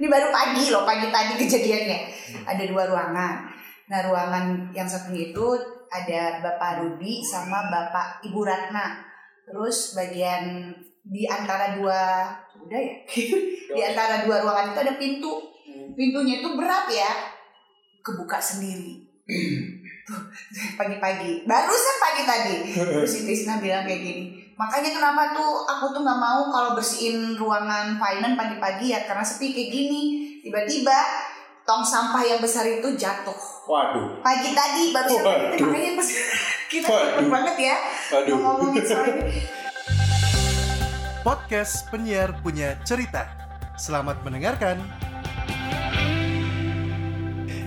Ini baru pagi loh, pagi tadi kejadiannya. Ada dua ruangan. Nah ruangan yang satunya itu ada Bapak Rudi sama Bapak Ibu Ratna. Terus bagian di antara dua udah ya? Di antara dua ruangan itu ada pintu. Pintunya itu berat ya. Kebuka sendiri. Tuh, pagi-pagi. Barusan pagi tadi. Terus Tisna bilang kayak gini makanya kenapa tuh aku tuh nggak mau kalau bersihin ruangan finance pagi-pagi ya karena sepi kayak gini tiba-tiba tong sampah yang besar itu jatuh Waduh. pagi tadi barusan Waduh. makanya pas kita Waduh. banget ya Waduh. ngomongin soal ini Podcast penyiar punya cerita. Selamat mendengarkan.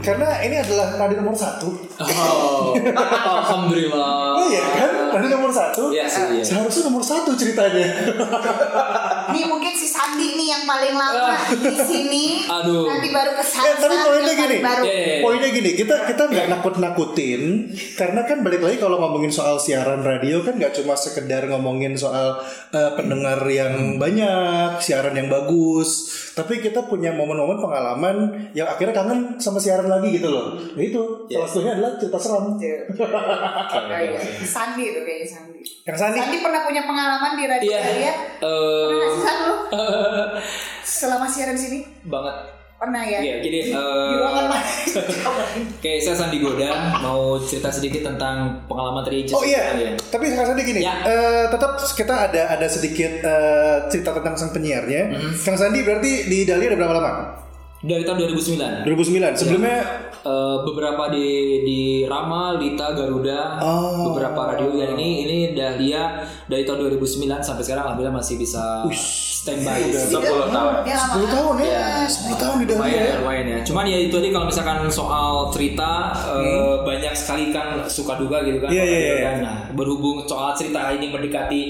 Karena ini adalah radio nomor satu. Oh, alhamdulillah. Oh iya kan? Radio nomor satu. Iya sih, iya. Seharusnya nomor satu ceritanya. Nih mungkin si Sandi nih yang paling lama di sini. Aduh. Nanti baru ke Eh, tapi poinnya gini. Baru. Iya, iya, iya. Poinnya gini, kita kita nggak nakut-nakutin karena kan balik lagi kalau ngomongin soal siaran radio kan nggak cuma sekedar ngomongin soal eh, pendengar yang banyak, siaran yang bagus, tapi kita punya momen-momen pengalaman yang akhirnya kangen sama siaran lagi gitu loh. Nah itu salah satunya adalah cerita seram. Oh, iya. Sandi itu kayaknya Sandi. Yang Sandi Sandi pernah punya pengalaman di radio Iya. ya? Pernah San lu? Selama siaran sini? banget. Pernah ya? Iya, jadi Di eh, ruangan mana? Cobain. kayak saya Sandi Goda mau cerita sedikit tentang pengalaman tadi Oh iya, tapi Kang Sandi gini, Ya. eh, tetap kita ada ada sedikit eh, cerita tentang sang penyiarnya. Kang Sandi berarti di Dahlia ada berapa lama? Dari tahun 2009. 2009. Sebelumnya Eh, beberapa di di Rama, Lita, Garuda, Oh. beberapa radio dan ini ini Dahlia dari tahun 2009 sampai sekarang alhamdulillah masih bisa standby udah 10 tahun. Lama 10 tahun ya, Iya. 10 tahun di Dahlia lumayan, ya. lumayan ya. Cuman ya itu tadi kalau misalkan soal cerita eh, banyak sekali kan suka duka gitu kan. Hmm. Iya, iya, iya. Dan, Nah, berhubung soal cerita ini mendekati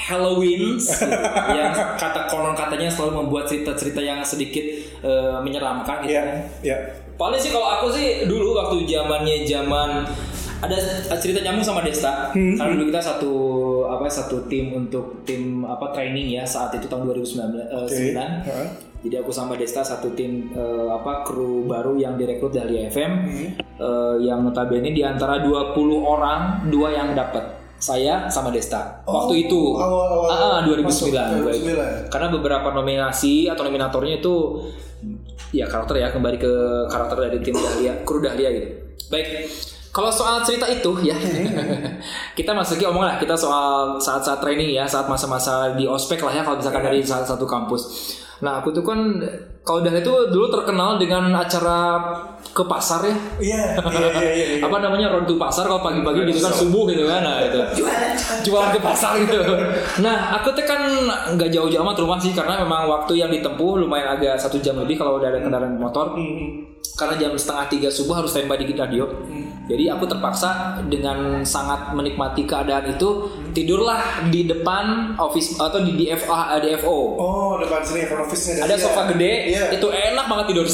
Halloween, gitu, yang kata konon katanya selalu membuat cerita-cerita yang sedikit eh, menyeramkan gitu Iya, kan. iya. Paling sih kalau aku sih dulu waktu zamannya zaman ada cerita nyambung sama Desta. Hmm. Karena dulu kita satu apa satu tim untuk tim apa training ya saat itu tahun 2009. eh, Oke. sembilan. Heeh. Jadi aku sama Desta satu tim eh, apa kru baru yang direkrut dari FM Hmm. eh, yang notabene di antara 20 orang dua yang dapat saya sama Desta. Waktu itu. Oh, awal-awal Ah, ah, 2009, masuk, 2009. karena beberapa nominasi atau nominatornya itu ya karakter ya kembali ke karakter dari tim Dahlia kru Dahlia gitu. Baik kalau soal cerita itu ya kita masuki omong lah kita soal saat-saat training ya saat masa-masa di ospek lah ya kalau misalkan dari salah satu kampus. Nah aku tuh kan kalau Dahlia itu dulu terkenal dengan acara ke pasar ya Iya, iya, iya, iya. iya. apa namanya road to pasar kalau pagi-pagi gitu kan subuh gitu kan nah itu Jualan jualan ke pasar gitu. Nah, aku tuh kan nggak jauh-jauh amat rumah sih karena memang waktu yang ditempuh lumayan agak satu jam lebih kalau udah ada kendaraan motor. Karena jam setengah tiga subuh harus standby di radio. Jadi aku terpaksa dengan sangat menikmati keadaan itu tidurlah di depan office atau di DFO. DFO. Oh, depan sini front office-nya Ada sofa gede, Iya. itu enak banget tidur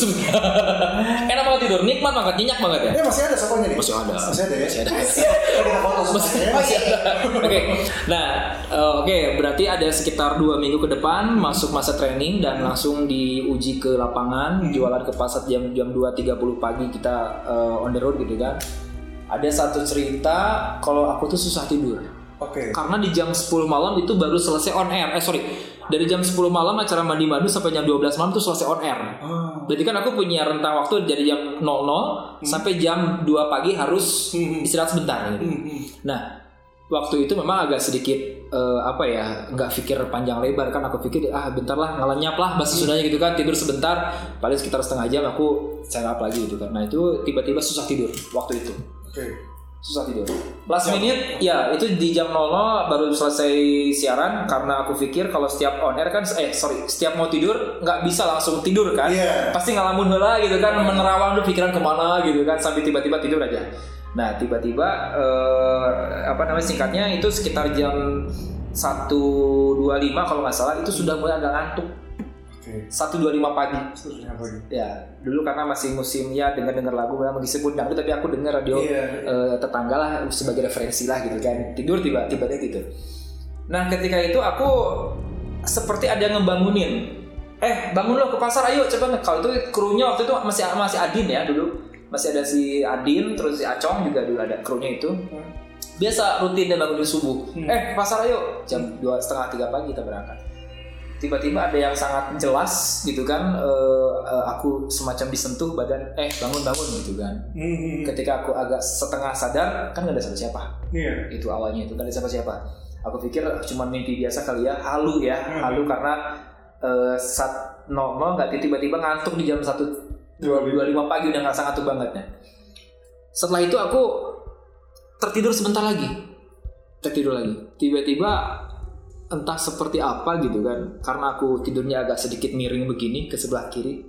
enak banget tidur, nikmat banget, nyenyak banget ya. Eh, masih ada sofanya nih? Masih ada. Masih ada ya? Masih ada. Ada foto sofanya. Masih ada. Oke. Nah, eh, oke, berarti ada sekitar dua minggu ke depan masuk masa training dan langsung diuji ke lapangan, jualan ke pasar jam jam 2.30 pagi kita eh, on the road gitu kan. Ada satu cerita kalau aku tuh susah tidur. Oke. Karena di jam 10 malam itu baru selesai on air. Eh sorry, dari jam 10 malam acara mandi madu sampai jam 12 malam itu selesai on air. Oh. Berarti kan aku punya rentang waktu dari jam 00 sampai jam 2 pagi harus Hmm. istirahat sebentar gitu. Nah, waktu itu memang agak sedikit eh, apa ya, nggak pikir panjang lebar kan aku pikir ah bentar lah ngelenyap lah bahasa Sundanya gitu kan tidur sebentar paling sekitar setengah jam aku serap lagi gitu kan. Nah itu tiba-tiba susah tidur waktu itu Oke. Susah tidur. Last minute ya itu di jam 00 baru selesai siaran karena aku pikir kalau setiap on air kan eh sorry setiap mau tidur nggak bisa langsung tidur kan. Iya. Pasti ngalamun heula gitu kan menerawang tuh pikiran ke mana gitu kan sampai tiba-tiba tidur aja. Nah tiba-tiba eh, apa namanya singkatnya itu sekitar jam 1.25 kalau nggak salah itu sudah mulai agak ngantuk. Oke. 1.25 pagi. Terus apa lagi? Ya, dulu karena masih musim ya dengar-dengar lagu memang disebut dangdut tapi aku dengar radio Iya. eh, tetangga lah sebagai referensi lah gitu kan. Tidur tiba-tiba gitu. Nah, ketika itu aku seperti ada yang ngebangunin. eh bangun lo ke pasar ayo cepet kalau itu krunya waktu itu masih masih Adin ya dulu masih ada si Adin terus si Acong juga dulu ada krunya itu biasa rutin dan bangun subuh eh ke pasar ayo jam dua setengah tiga pagi kita berangkat tiba-tiba ada yang sangat jelas gitu kan eh, eh, aku semacam disentuh badan eh bangun bangun gitu kan. Hmm. ketika aku agak setengah sadar kan gak ada siapa-siapa. Iya. itu awalnya itu gak ada siapa-siapa. Aku pikir cuma mimpi biasa kali ya halu ya Hmm. halu karena eh, saat normal nggak tiba-tiba ngantuk di jam satu dua lima pagi udah ngerasa ngantuk banget ya. Setelah itu aku tertidur sebentar lagi. Tertidur lagi. Tiba-tiba entah seperti apa gitu kan. Karena aku tidurnya agak sedikit miring begini ke sebelah kiri.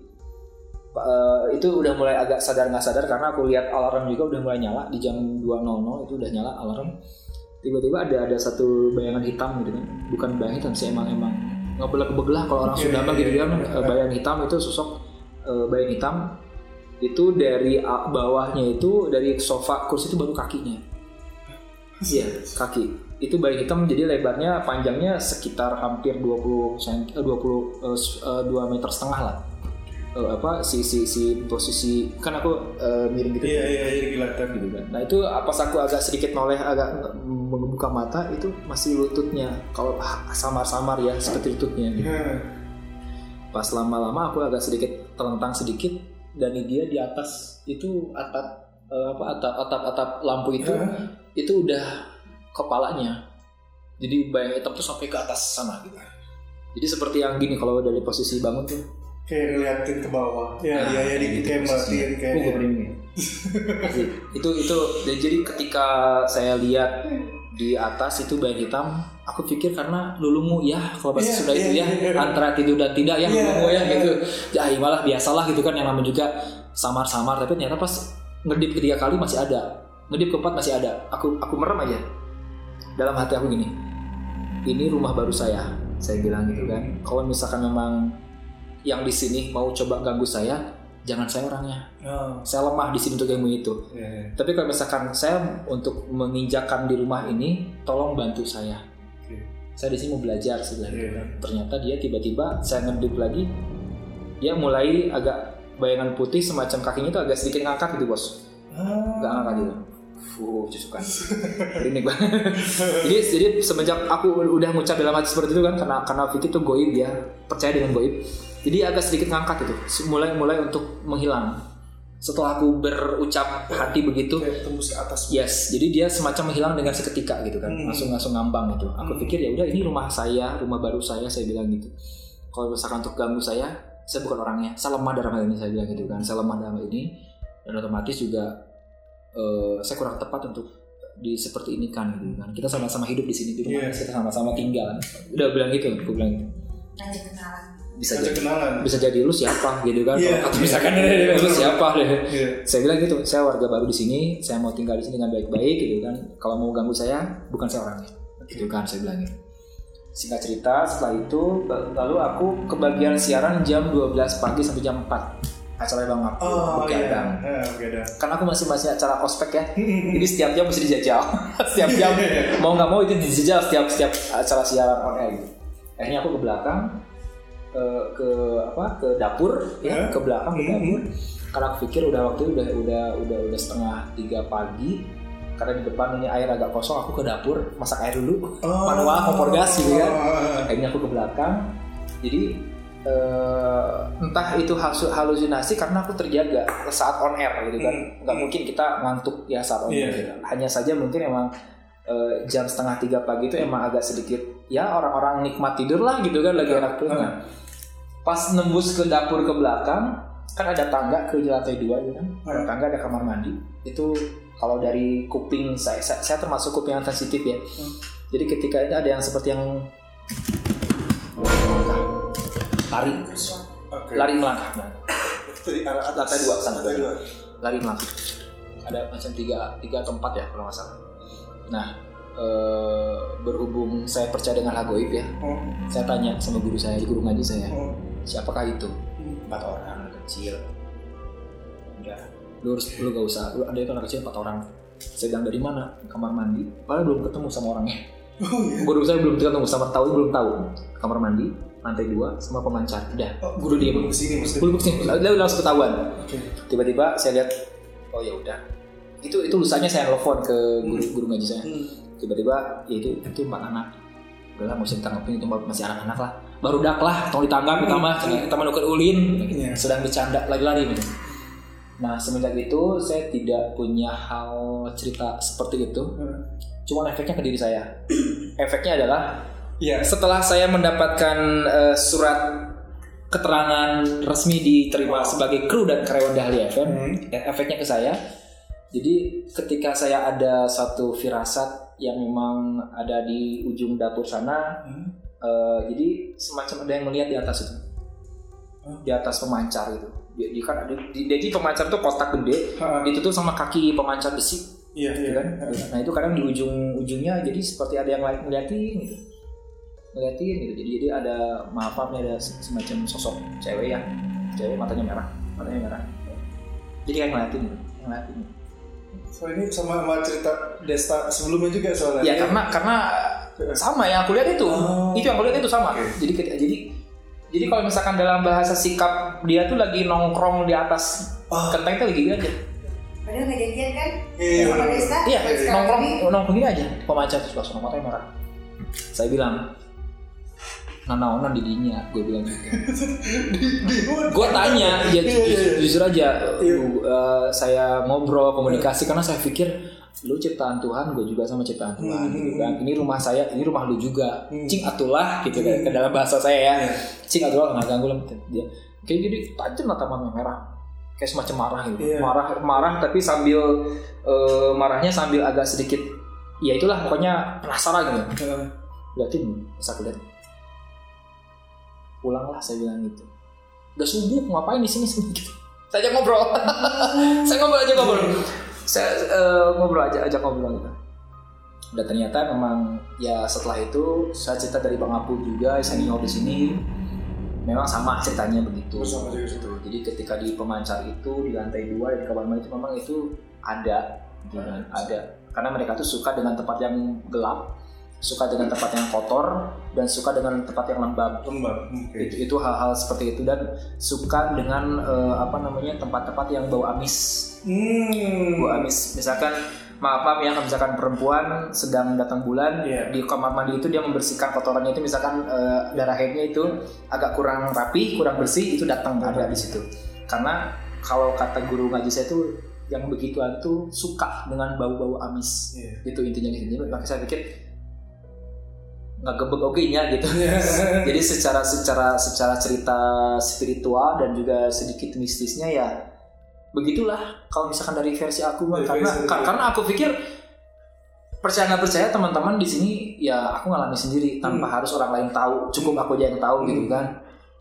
Eh, itu udah mulai agak sadar nggak sadar karena aku lihat alarm juga udah mulai nyala di jam 2.00 itu udah nyala alarm. Tiba-tiba ada ada satu bayangan hitam gitu kan. Bukan bayangan hitam sih emang emang ngebelah belah kalau orang Iya, Sunda mah iya, gitu iya. kan. eh, bayangan hitam itu sosok eh, bayangan hitam itu dari bawahnya itu dari sofa kursi itu baru kakinya. Iya. Kaki itu bayangan hitam jadi lebarnya panjangnya sekitar hampir 20 cm eh, 20 eh, s- eh, 2 meter setengah lah Eh, apa si si si posisi kan aku eh, miring gitu Iya iya iya kelihatan. gitu kan. Nah itu pas aku agak sedikit noleh agak membuka mata itu masih lututnya kalau samar-samar ya seperti lututnya. gitu. Pas lama-lama aku agak sedikit terlentang sedikit dan dia di atas itu atap eh, apa atap atap atap lampu itu itu udah kepalanya. Jadi bayang hitam tuh sampai ke atas sana gitu. Jadi seperti yang gini kalau dari posisi bangun tuh. kayak ngeliatin ke bawah. Iya Nah, iya iya di gitu kayak merhatiin kayak. Merinding. Asli. itu itu dan jadi ketika saya lihat di atas itu bayang hitam aku pikir karena lulumu ya kalau bahasa Iya, Sunda itu iya, ya iya. antara tidur dan tidak ya Iya, lulumu ya iya. gitu ya malah biasalah gitu kan yang namanya juga samar-samar tapi ternyata pas ngedip ketiga kali masih ada ngedip keempat masih ada aku aku merem aja dalam hati aku gini ini rumah baru saya saya bilang gitu kan kalau misalkan memang yang di sini mau coba ganggu saya jangan saya orangnya Oh, saya lemah di sini untuk ilmu itu. iya, iya. Tapi kalau misalkan saya untuk menginjakan di rumah ini, tolong bantu saya. Oke. Saya di sini mau belajar sebenarnya. Iya. kan. Ternyata dia tiba-tiba saya ngedip lagi, dia mulai agak bayangan putih semacam kakinya itu agak sedikit ngangkat gitu bos, Ah, nggak ngangkat gitu. Fuh, cusukan. Ini banget. jadi, jadi semenjak aku udah ngucap dalam hati seperti itu kan, karena karena Vicky tuh goib dia percaya dengan goib. Jadi agak sedikit ngangkat itu, mulai mulai untuk menghilang. Setelah aku berucap hati begitu, kayak tembus ke atas. Yes, jadi dia semacam menghilang dengan seketika gitu kan, Hmm. langsung langsung ngambang gitu. Aku Hmm. pikir ya udah ini rumah saya, rumah baru saya, saya bilang gitu. Kalau misalkan untuk ganggu saya, saya bukan orangnya, saya lemah dalam hal ini saya bilang gitu kan, saya lemah dalam hal ini dan otomatis juga eh, saya kurang tepat untuk di seperti ini kan gitu kan. Kita sama-sama hidup di sini di rumah, Iya. kita sama-sama tinggal. Udah bilang gitu, aku bilang gitu. kenalan Bisa jadi, kenalan. bisa jadi lu siapa gitu kan? Iya. Atau misalkan lu siapa deh Iya. saya bilang gitu saya warga baru di sini saya mau tinggal di sini dengan baik-baik gitu kan kalau mau ganggu saya bukan saya orangnya gitu kan saya bilang gitu singkat cerita setelah itu lalu aku kebagian siaran jam 12 pagi sampai jam 4 acara bang aku Oh iya. begadang Ah, begadang. karena aku masih masih acara ospek ya jadi setiap jam mesti dijajal setiap jam mau nggak mau itu dijajal setiap setiap acara siaran on air gitu. akhirnya aku ke belakang ke, ke apa ke dapur ya ke belakang ke Hmm. dapur karena aku pikir udah waktu udah udah udah udah setengah tiga pagi karena di depan ini air agak kosong aku ke dapur masak air dulu Oh. manual kompor gas gitu kan Oh, akhirnya aku ke belakang jadi eh, entah itu halu- halusinasi karena aku terjaga saat on air gitu kan Hmm. nggak mungkin kita ngantuk ya saat on air Iya. gitu. hanya saja mungkin emang eh, jam setengah tiga pagi itu emang agak sedikit ya orang-orang nikmat tidur lah gitu kan lagi enak tuh Hmm. Pas nembus ke dapur ke belakang kan ada tangga ke lantai dua gitu kan ada tangga ada kamar mandi itu kalau dari kuping saya saya, saya termasuk kuping yang sensitif ya Hmm. jadi ketika itu ada yang seperti yang lari. Oke. lari melangkah. Lantai dua sana. Lari melangkah. Ada macam tiga tiga atau empat ya kalau nggak salah. Nah eh, berhubung saya percaya dengan hal goib ya Oh, saya tanya sama guru saya guru ngaji saya oh. siapakah itu? Empat orang kecil. Udah lu harus lu gak usah lu ada itu anak kecil empat orang. Saya bilang dari mana? Kamar mandi. Padahal belum ketemu sama orangnya. Oh iya. guru saya belum ketemu sama tahu belum tahu. Kamar mandi lantai dua sama pemancar. Udah. Oh, guru dia ke sini maksudnya. guru ke sini udah langsung ketahuan. Oke. tiba-tiba saya lihat oh ya udah. Itu itu lusanya saya telepon ke guru guru ngaji saya. Hmm. tiba-tiba ya itu itu empat anak udahlah mau ditanggapin itu masih anak-anak lah. Baru dak lah tolong ditanggap kita mah kita mah nuker ulin. Iya. sedang bercanda lagi-lagi gitu. nah semenjak itu saya tidak punya hal cerita seperti itu. Hmm. cuman efeknya ke diri saya. Efeknya adalah Iya. setelah saya mendapatkan eh, surat keterangan resmi diterima sebagai kru dan karyawan Dahlia FM, Hmm. e- efeknya ke saya. Jadi ketika saya ada satu firasat yang memang ada di ujung dapur sana, Hmm. eh, jadi semacam ada yang melihat di atas itu, Hmm. di atas pemancar itu. Dia kan ada, di, jadi pemancar itu kotak gede, Ha, ditutup sama kaki pemancar besi, Iya, gitu iya. kan? Nah itu kadang di ujung-ujungnya jadi seperti ada yang lain ngeliatin gitu, ngeliatin gitu. Jadi jadi ada maaf maaf nih, ada semacam sosok cewek ya, cewek matanya merah, matanya merah. Jadi kayak ngeliatin gitu, ngeliatin. So ini sama sama cerita Desta sebelumnya juga soalnya. Ya karena karena sama yang aku lihat itu, Oh. itu yang aku lihat itu sama. Oke. Jadi ketika- jadi jadi kalau misalkan dalam bahasa sikap dia tuh lagi nongkrong di atas Oh. kenteng itu lagi gini aja. Padahal nggak jadian kan? Iya, Sama bener. Desta. Iya, nongkrong ini, nongkrong gini aja. Pemancar terus langsung matanya merah. Saya bilang, nanaonan didinya, gue bilang gitu. gue tanya, ya, Iya, iya, iya. jujur aja, Iya. uh, saya ngobrol komunikasi karena saya pikir lu ciptaan Tuhan, gue juga sama ciptaan Tuhan, Hmm. gitu kan. Ini rumah saya, ini rumah lu juga. Hmm. Cing atulah, gitu kan, ke dalam bahasa saya ya. Cing atulah nggak ganggu lah dia. Kayak jadi tajam mata mata merah, kayak semacam marah gitu. Marah, marah tapi sambil eh, marahnya sambil agak sedikit, ya itulah pokoknya penasaran gitu Heeh. liatin lihat pulanglah saya bilang gitu. Udah subuh ngapain di sini? Sini gitu saya ajak ngobrol. Saya ngobrol aja ngobrol. Saya eh, ngobrol aja ajak ngobrol gitu. Dan ternyata memang ya setelah itu saya cerita dari bang Apu juga senior di sini. Memang sama ceritanya begitu. Sama juga gitu. jadi ketika di pemancar itu di lantai dua di kamar mandi itu memang itu ada. Gitu. Ada. Karena mereka tuh suka dengan tempat yang gelap suka dengan tempat yang kotor dan suka dengan tempat yang lembab Lembab. Oke. itu itu hal-hal seperti itu dan suka dengan eh, apa namanya tempat-tempat yang bau amis Hmm. bau amis misalkan maaf maaf ya misalkan perempuan sedang datang bulan Iya. di kamar mandi itu dia membersihkan kotorannya itu misalkan eh, darah haidnya itu agak kurang rapi kurang bersih itu datang ada di situ karena kalau kata guru ngaji saya itu yang begituan tuh suka dengan bau-bau amis Iya. itu intinya gitu maka saya pikir nggak gebek oke nya gitu jadi secara secara secara cerita spiritual dan juga sedikit mistisnya ya begitulah kalau misalkan dari versi aku mah. Karena ka- karena aku pikir percaya nggak percaya teman-teman di sini ya aku ngalami sendiri tanpa harus orang lain tahu. Cukup aku aja yang tahu gitu Hmm. kan.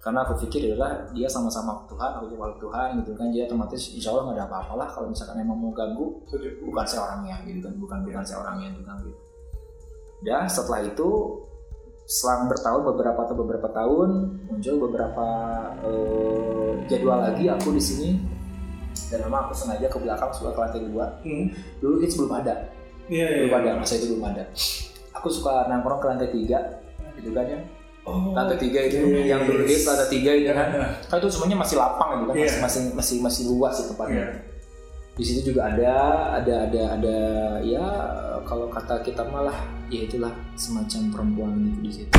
Karena aku pikir adalah dia sama-sama Tuhan aku juga Tuhan gitu kan. Jadi otomatis insya Allah nggak ada apa-apa lah kalau misalkan emang mau ganggu bukan saya orangnya gitu kan. Bukan bukan saya orangnya gitu kan gitu dan setelah itu selang bertahun beberapa atau beberapa tahun muncul beberapa eh, jadwal lagi aku di sini dan memang aku sengaja ke belakang suka ke lantai dua Hmm. dulu belum ada Iya, iya. belum ada masa itu belum ada aku suka nongkrong ke lantai tiga gitu kan ya Oh. lantai tiga itu Iya, iya, yang iya. dulu hits lantai tiga itu kan Iya. kan itu semuanya masih lapang gitu kan Iya. masih masih masih masih luas itu tempatnya Iya. Di situ juga ada ada ada ada ya kalau kata kita malah ya itulah semacam perempuan gitu di situ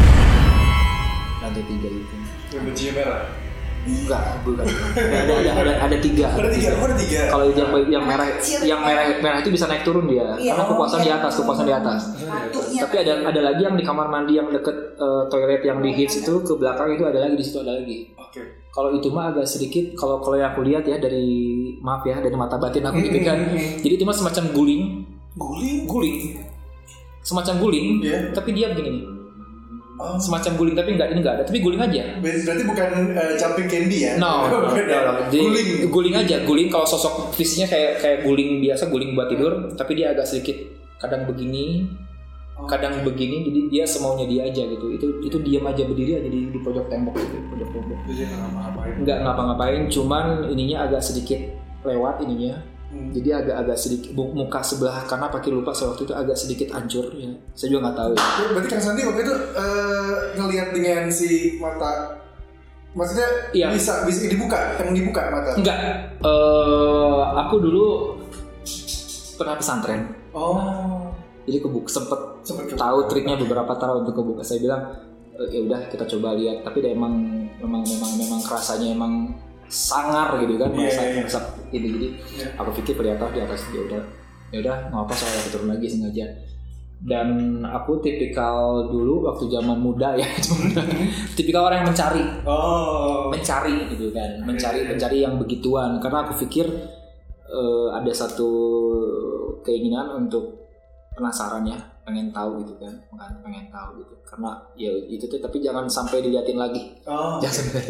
lantai tiga itu Yang bajunya merah. Enggak bukan ada ada ada, ada, ada tiga Ada tiga. Oh, ada tiga. kalau yang yang merah yang merah merah itu bisa naik turun dia Iya. karena kepuasan di atas kepuasan di atas Satunya. tapi ada ada lagi yang di kamar mandi yang deket eh, toilet yang di hits itu ke belakang itu ada lagi di situ ada lagi Oke. kalau itu mah agak sedikit kalau kalau yang aku lihat ya dari maaf ya dari mata batin aku gitu kan jadi itu mah semacam guling Guling. guling semacam guling Iya. tapi dia begini nih Oh. semacam guling tapi enggak ini enggak ada tapi guling aja Berarti bukan eh, jumping candy ya? no, no, Bukan no, ya? no. Jadi, Guling. guling aja guling kalau sosok fisiknya kayak kayak guling biasa guling buat tidur tapi dia agak sedikit kadang begini kadang begini jadi dia semaunya dia aja gitu itu itu diam aja berdiri aja di, di pojok tembok gitu pojok tembok Jadi nggak ngapa-ngapain. nggak ngapa-ngapain cuman ininya agak sedikit lewat ininya Hmm. Jadi agak-agak sedikit mu- muka sebelah kanan pakai lupa saya waktu itu agak sedikit hancur ya. Saya juga nggak tahu ya. Berarti Kang Sandi waktu itu eh, ngelihat dengan si mata maksudnya Iya. bisa bisa dibuka yang dibuka mata Enggak. Eh aku dulu pernah pesantren. oh Jadi kebuka sempet Sempet kebuka. tahu triknya beberapa cara untuk kebuka. Saya bilang "E, ya udah kita coba lihat. Tapi dia emang memang memang memang kerasanya emang sangar gitu kan Iya, merasa iya, iya. merasa gitu jadi Iya. aku pikir atas di atas ya udah ya udah nggak apa saya turun lagi sengaja. Dan aku tipikal dulu waktu zaman muda ya tipikal orang yang mencari. Oh. Mencari gitu kan mencari mencari yang begituan. Karena aku pikir eh, ada satu keinginan untuk penasaran ya pengen tahu gitu kan kan pengen tahu gitu. Karena ya itu tuh tapi jangan sampai diliatin lagi. Oh jangan sampai.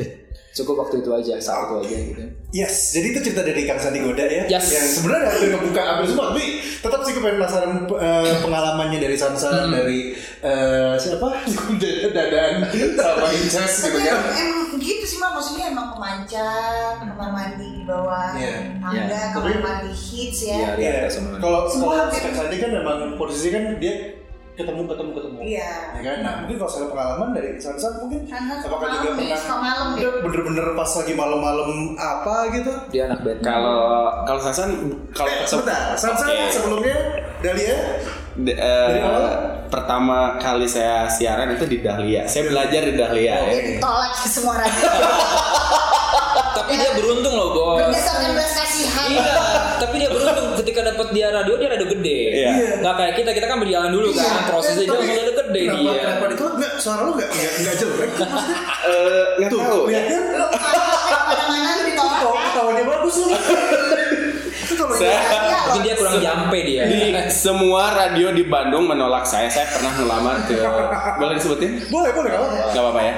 Cukup waktu itu aja saat itu aja gitu Yes, jadi itu cerita dari Kang Sandi Goda ya, Yes. yang sebenarnya hampir ngebuka hampir semua, tapi tetap sih kepengen penasaran eh, pengalamannya dari Sansa, Hmm. dari eh, siapa, Dadan, sama Inces gitu kan. emang gitu sih mak, maksudnya emang pemancar, kamar mandi di bawah, Iya. tangga, Iya. kamar mandi hits ya. Iya, Iya, sama- kalau Semua kalau Sandi kan memang posisi kan dia ketemu ketemu ketemu, Iya. ya kan. Nah mungkin kalau soal pengalaman dari Sansa mungkin Karena suka apakah juga pernah malam deh. bener-bener pas lagi malam-malam apa gitu? dia anak Batman Kalau kalau Sansan kalau Eh, se- sebentar, Sansa Oke. kan sebelumnya Dahlia D- eh, Dari awal? pertama kali saya siaran itu di Dahlia. Saya belajar di Dahlia ya. Dia ditolak ke semua radio. tapi dia beruntung loh bos Berdasarkan belas kasihan. Iya, tapi dia beruntung ketika dapat dia radio dia radio gede. Iya. Nggak kayak kita, kita kan berjalan dulu kan, Iya. prosesnya dia langsung radio gede kenapa, dia. Kenapa ditolak? Enggak, suara lu enggak enggak, enggak jelek. Eh, nggak tahu. lihat kan Lu ke mana-mana ditolak. ketawa ketawanya bagus lu. Itu kalau Saya Mungkin dia kurang jampe dia. di semua radio di Bandung menolak saya. Saya pernah ngelamar ke boleh disebutin? boleh boleh enggak apa-apa. Gak apa-apa ya.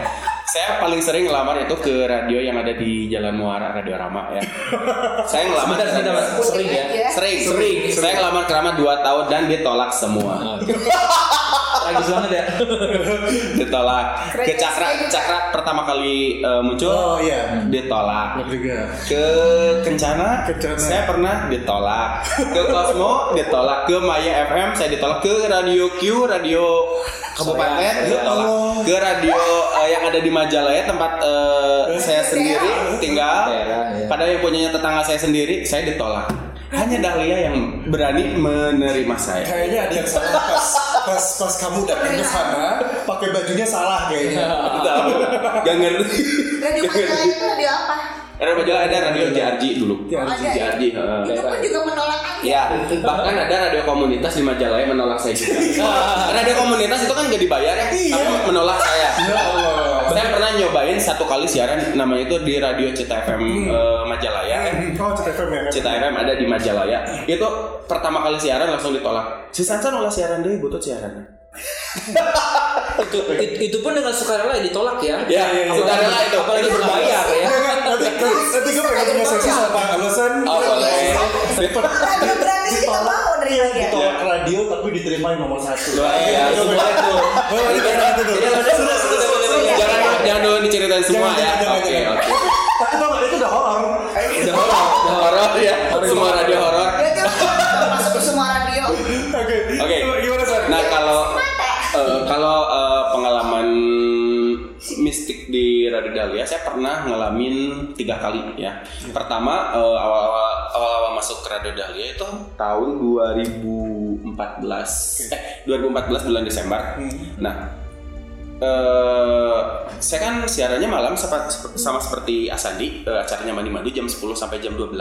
Saya paling sering ngelamar itu ke radio yang ada di Jalan Muara, Radio Rama ya. Saya ngelamar Sebentar, sebentar, Mas. ke- sering ya. Sering, Sering, Saya ngelamar ke Rama 2 tahun dan ditolak semua. Tragis banget ya. ditolak. Ke Cakra. Cakra pertama kali eh, muncul Oh iya. ditolak. Juga. Ke Kencana, Kencana. saya pernah ditolak. Ke Cosmo ditolak. Ke Maya FM saya ditolak. Ke Radio Q, Radio Kabupaten Soreang, ditolak. Soreang. Ke radio eh, yang ada di Majalaya tempat eh, saya sendiri tinggal. Daerah, ya. Padahal yang punyanya tetangga saya sendiri, saya ditolak. Hanya Dahlia yang berani menerima saya. Kayaknya ada yang salah pas pas pas kamu datang ke sana pakai bajunya salah kayaknya. Tahu. Gak ngerti. Radio Majalah itu radio apa? Radio Majalah ada radio JRG dulu. Oh, ada ya? JRG. heeh. Itu pun juga menolak. Ya, bahkan ada radio komunitas di Majalaya menolak saya juga. radio komunitas itu kan gak dibayar ya, tapi menolak saya. Ya Allah. Saya pernah nyobain satu kali siaran namanya itu di radio Cita FM eh, Majalaya. Eh, Oh, Cita FM ya kan? Cita FM ada di Majalaya. Itu pertama kali siaran langsung ditolak. Si Sansa nolak siaran deh, butuh siaran. itu, itu, itu pun dengan sukarela ya ditolak ya. Ya, sukarela itu. Apalagi berbayar ya. Nanti nanti, gue pengen punya sesi sama alasan Oh, boleh. Radio gratis kita mau dari lagi ya. ditolak radio tapi diterima yang nomor satu. Iya. Jadi, sudah, sudah. Jangan jangan dulu diceritain semua Jangan, ya. Oke, oke. Tapi nggak, itu udah horor. Udah horor, udah horor ya. Semua radio horor. Masuk ke semua radio. Oke. Oke. Gimana? Nah kalau eh, kalau eh, pengalaman mistik di Radio Dahlia, saya pernah ngalamin tiga kali ya. Pertama eh, awal-awal awal-awal masuk ke Radio Dahlia itu tahun 2014 eh 2014 bulan Desember. Nah eh saya kan siarannya malam sama, sama seperti Asandi eh, acaranya mandi-mandi jam 10 sampai jam 12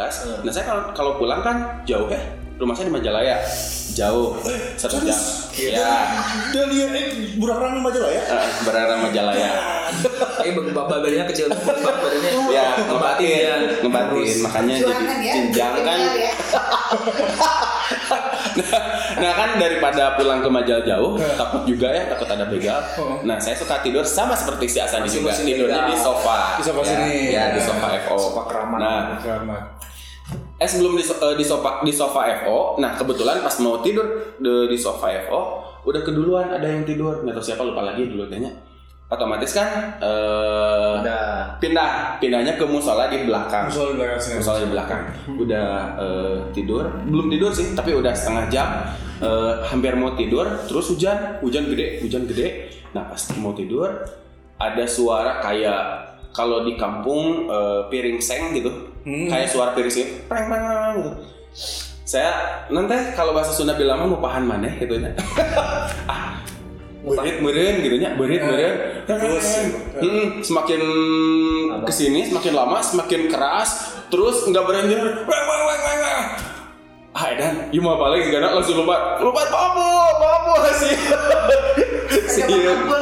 nah saya kalau kalau pulang kan jauh ya rumah saya di Majalaya. Jauh. Satu jam. Ya Dahlia, eh, Burang Majalah ya? eh, berada Majalaya. Eh badannya kecil badannya. ya ngebatin ya. ngebatin makanya jadi ya. jenjang kan. nah kan daripada pulang ke Majal jauh takut juga ya takut ada begal. Nah saya suka tidur sama seperti si Asandi juga. tidurnya di sofa. Di sofa ya, sini. ya di sofa FO Sofa keramat. nah. Selamat. Eh sebelum di, eh, di sofa di sofa FO, nah kebetulan pas mau tidur di, di sofa FO udah keduluan ada yang tidur. Nggak tahu siapa lupa lagi dulu tanya. Otomatis kan eh, Udah. pindah. Pindahnya ke musola di belakang. Musola di belakang musola di belakang. Udah eh, tidur. Belum tidur sih tapi udah setengah jam. Eh, hampir mau tidur terus hujan. Hujan gede hujan gede. Nah pas mau tidur ada suara kayak kalau di kampung eh, piring seng gitu. Kayak suara piring seng preng preng preng, gitu. Saya nanti kalau bahasa Sunda bilang mah mupahan maneh gitu nya ah berit meren gitu nya. Berit meren Terus, Mm, semakin ke sini semakin lama semakin keras terus nggak berhenti ah edan ieu mau balik gak langsung lompat. Lompat papu papu sih. Sih papu,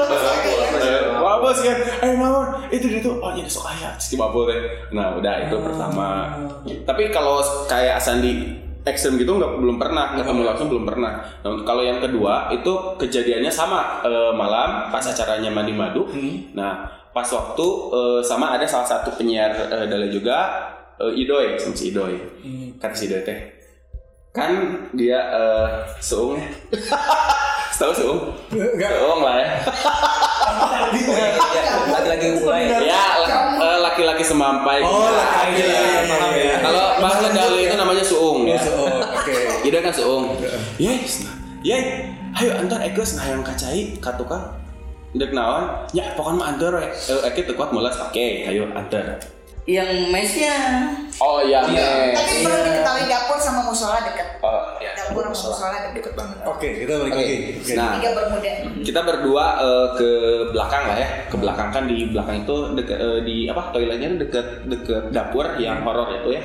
ya. papu sih kan. Eh naon itu dia tuh oh jadi sok aya si papu teh. Nah udah itu pertama. Tapi kalau kayak Sandi ekstrem gitu nggak belum pernah ketemu langsung belum pernah. Nah untuk- kalau yang kedua itu kejadiannya sama eh, malam pas acaranya mandi madu. Nah pas waktu eh, sama ada salah satu penyiar eh, Dale juga eh, Idoy sama si Idoy. Kata si Idoy teh kan dia eh, seung ya. Tahu seung? Enggak. Seung lah ya. Lagi-lagi mulai. ya laki-laki semampai. Oh, laki-laki. Iya. Kalau bahasa Dale itu namanya suung ya. Oh, oke. Ida kan seung. Yes, nah. Ye, ayo antar ekes nah yang kacai ka tukang. Dek naon? Ya, pokoknya mah antar we. Eh, Eke teu kuat mulas. Oke, ayo antar. Yang mesnya Oh iya, mes. Tapi perlu diketahui dapur sama musola deket. Oh, iya. Dapur sama musola deket banget. Oke, kita balik Oke. lagi. Oke. Nah, Tiga bermuda. kita berdua eh, ke belakang lah ya. Ke belakang kan di belakang itu deket eh, di apa? Toiletnya deket deket dapur yang horor itu ya.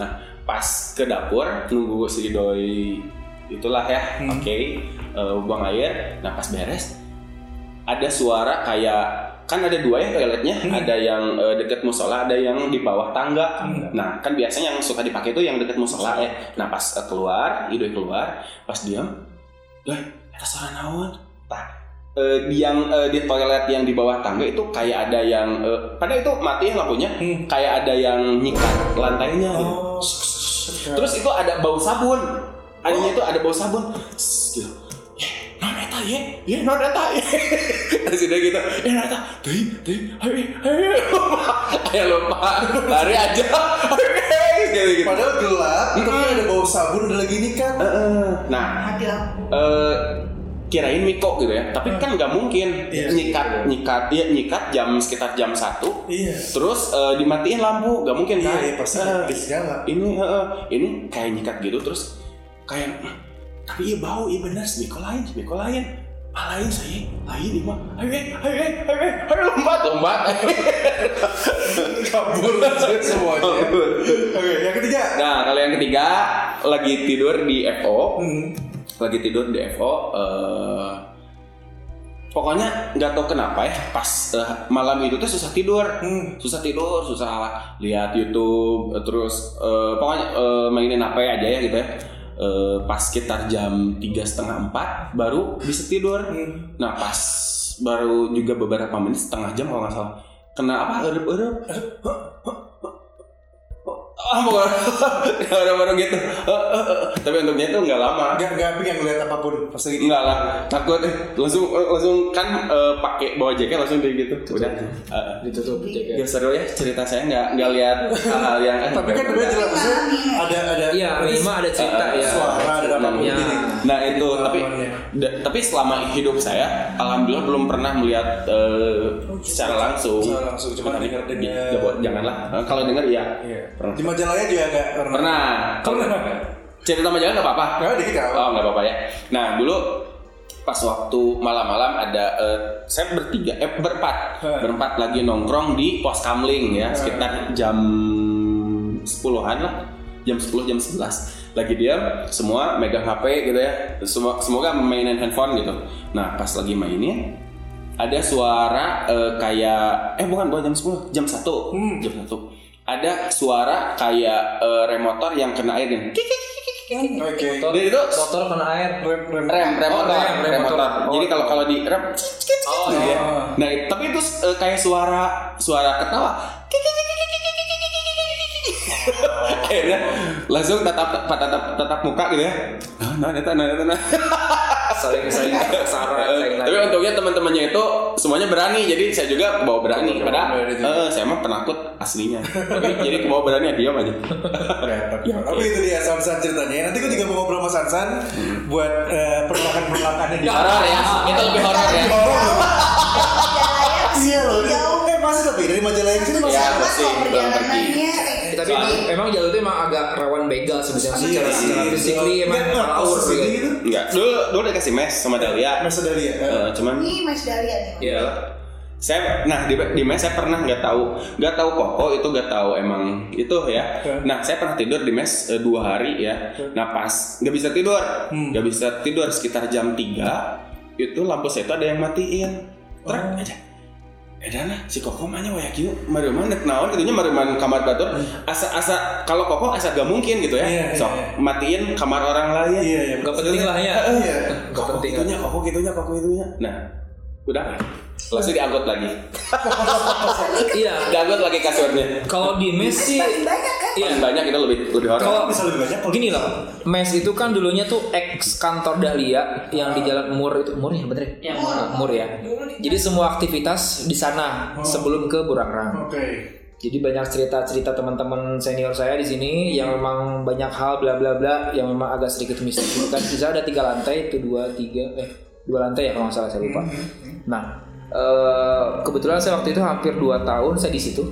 Nah, pas ke dapur nunggu si doi itulah ya. Oke, eh, buang air. Nah, pas beres ada suara kayak kan ada dua ya toiletnya, ada yang eh, deket musola, ada yang di bawah tangga. Nah, kan biasanya yang suka dipakai itu yang deket musola ya. Nah, pas eh, keluar, idoi keluar, pas diam, Doi, eta suara naon? Tah, eh, di yang eh, di toilet yang di bawah tangga itu kayak ada yang pada itu mati ya lampunya, kayak ada yang nyikat lantainya gitu. Oh. Terus itu ada bau sabun. Adanya itu ada bau sabun. Gitu. Non eta ye, ye non eta ye. Ada sudah gitu. Eh non eta, teuing, teuing, ayo, ayo. Ayo lupa, lari aja. Gitu gitu. Padahal gelap, tapi ada bau sabun ada lagi ini kan. Heeh. Nah, Mati lampu. eh kirain Miko gitu ya tapi kan nggak mungkin Iya. nyikat nyikat ya nyikat jam sekitar jam satu Iya. terus eh, dimatiin lampu nggak mungkin Iya, kan iya, pasti nyala. ini eh, ini kayak nyikat gitu terus kayak "Hmm, tapi iya bau iya bener si Miko lain si Miko lain ah lain saya lain ini mah. Ayo eh, ayo eh, ayo eh, ayo lompat. Lompat. Kabur. Semuanya. Oke, yang ketiga. nah kalau yang ketiga lagi tidur di FO Hmm. lagi tidur di FO eh, pokoknya nggak tahu kenapa ya pas eh, malam itu tuh susah tidur. Hmm. susah tidur susah lihat YouTube terus eh, pokoknya eh, mainin HP aja ya gitu ya Eh, pas sekitar jam tiga setengah empat baru bisa tidur. Hmm. nah pas baru juga beberapa menit setengah jam kalau nggak salah. Kena apa? Erup erup ah pokoknya baru-baru gitu tapi untungnya itu nggak lama Enggak enggak pengen ngeliat apa pun pas lagi Enggak lah, takut eh. langsung langsung kan eh, pakai bawa jaket langsung kayak gitu. Udah. Eh, Ditutup jaket. Ya seru ya cerita saya nggak nggak lihat hal-hal yang eh, Tapi kan udah jelas maksudnya ada ada Iya, minimal ada cerita ya. suara ada Ya. gini. Nah itu tapi tapi selama hidup saya alhamdulillah belum pernah melihat eh, secara langsung. Secara langsung, cuma Tapi- dengar-dengar. Ya, buat- janganlah. Eh, Kalau dengar ya Iya. pernah. Majalahnya juga enggak pernah. Pernah. Kalau cerita majalah nggak apa-apa. Enggak dikit ya. Oh nggak apa-apa ya. Nah dulu pas waktu malam-malam ada eh, saya bertiga eh berempat Hmm. berempat lagi nongkrong di pos kamling ya sekitar jam 10-an lah jam 10 jam 11 lagi diam semua megang HP gitu ya semua semoga mainin handphone gitu nah pas lagi mainin ada suara eh, kayak eh bukan bukan jam 10 jam 1 Hmm. jam 1 ada suara kayak eh, rem motor yang kena air kik. Oke. Dan itu Motor kena air. Rem rem. rem rem Oh, motor rem, rem, rem motor. Oh, Jadi kalau iya. kalau di rem Oh, gitu ya. iya. Nah, tapi itu eh, kayak suara suara ketawa. Kik, kik, kik, kik, kik, kik, kik, kik, kik, kik, kik. Akhirnya langsung tatap tatap tatap muka gitu ya. Nah, nah, nah, nah, nah, nah. saling saling saran Tapi untungnya teman-temannya itu semuanya berani, jadi saya juga bawa berani. Bawa Padahal juga. eh, saya mah penakut aslinya. Tapi jadi kebawa berani ya diam aja. Ya, tapi itu dia Sansan ceritanya. Nanti gue juga mau ngobrol sama Sansan buat eh, perlahan-perlahannya di Horor ya, itu lebih horor ya. Iya loh. Eh masih tapi dari Majalaya ke sini masih Ya, ada. masih belum pergi. Tapi emang, emang jalur itu emang agak rawan begal sebenarnya secara Iya, secara iya. physically emang power gitu. Enggak, dulu dulu udah kasih mes sama Dahlia. Mas Dalia. eh. Eh, cuman ini Mas Dahlia nih Iya. saya nah di, di mes saya pernah nggak tahu nggak tahu koko itu nggak tahu emang itu ya nah saya pernah tidur di mes eh, dua hari ya nah pas nggak bisa tidur nggak bisa tidur sekitar jam 3 itu lampu saya itu ada yang matiin truk aja Eh dana si koko mahnya wayak yuk mari mana naon gitunya mari man kamar batur asa asa kalau koko asa gak mungkin gitu ya Iya, sok iya. matiin kamar orang lain Iya, iya. Gak penting lah ya. Iya. Gak koko penting. gitunya koko gitunya koko gitunya nah udah langsung diangkut lagi Iya. diangkut lagi kasurnya Kalau di mes sih, paling banyak kan iya. paling banyak itu lebih lebih horor Kalau Bisa lebih banyak gini loh, mes itu kan dulunya tuh ex kantor Dahlia yang di Jalan Mur itu Mur ya bener ya? Nah, Mur ya. Jadi semua aktivitas di sana sebelum ke Burangrang. Oke. Jadi banyak cerita-cerita teman-teman senior saya di sini yang memang banyak hal bla bla bla yang memang agak sedikit mistis kan. Bisa ada tiga lantai itu dua tiga eh dua lantai ya kalau nggak salah saya lupa. Nah eh, kebetulan saya waktu itu hampir dua tahun saya di situ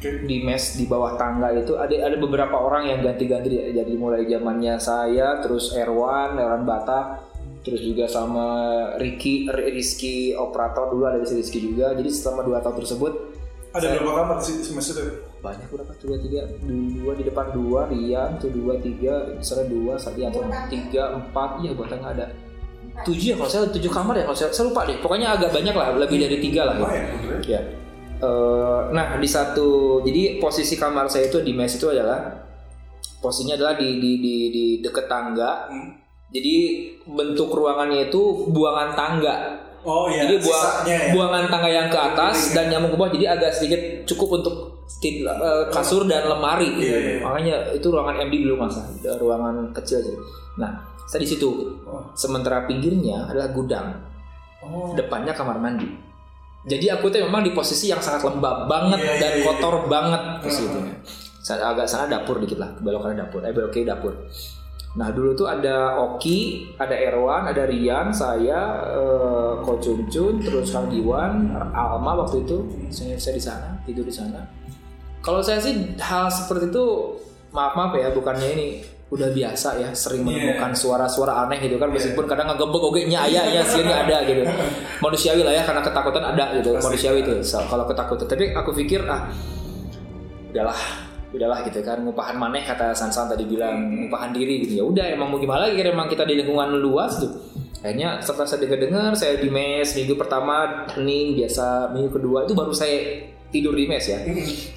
di mes di bawah tangga itu. Ada ada beberapa orang yang ganti-ganti. Jadi mulai zamannya saya terus Erwan Erwan Batak terus juga sama Ricky Rizky operator dulu ada di sini Rizky juga. Jadi selama dua tahun tersebut Ada berapa kamar di semester itu? banyak berapa dua tiga. Dua di depan dua Rian tuh dua tiga misalnya dua satu atau tiga empat. Iya buat tengah ada tujuh ya kalau saya tujuh kamar ya kalau saya, saya lupa deh pokoknya agak banyak lah lebih dari tiga lah ya. Ya. Eh, nah di satu jadi posisi kamar saya itu di mes itu adalah posisinya adalah di di di, di deket tangga. Hmm. Jadi bentuk ruangannya itu buangan tangga. Oh iya. jadi buang, sisanya ya. buangan tangga yang ke atas dan nyambung ke bawah. Jadi agak sedikit cukup untuk eh, kasur dan lemari. gitu. Iya, iya. Makanya itu ruangan MD dulu masa, ruangan kecil. Gitu. Nah saya di situ. Oh. Sementara pinggirnya adalah gudang Oh. depannya kamar mandi. Jadi aku tuh memang di posisi yang sangat lembab banget Iya, iya, dan iya. kotor banget posisinya. Sa- Agak sana dapur dikit lah, belokannya dapur. Eh belok kiri dapur. Nah dulu tuh ada Oki, ada Erwan, ada Rian, saya, eh, Ko Chun Chun, terus Kang Diwan, Alma waktu itu saya, saya di sana tidur di sana. Kalau saya sih hal seperti itu maaf maaf ya bukannya ini udah biasa ya sering Iya. menemukan suara-suara aneh gitu kan meskipun kadang ngegebek oke nya ya ya sini ada gitu. Manusiawi lah ya karena ketakutan ada gitu manusiawi itu So, kalau ketakutan. Tapi aku pikir ah udahlah udahlah gitu kan ngupahan maneh kata Sansan tadi bilang ngupahan diri gitu. Ya udah emang mau gimana lagi? Kan emang kita di lingkungan luas tuh. Akhirnya setelah saya dengar-dengar saya di mes minggu pertama hening biasa minggu kedua itu baru saya tidur di mes ya.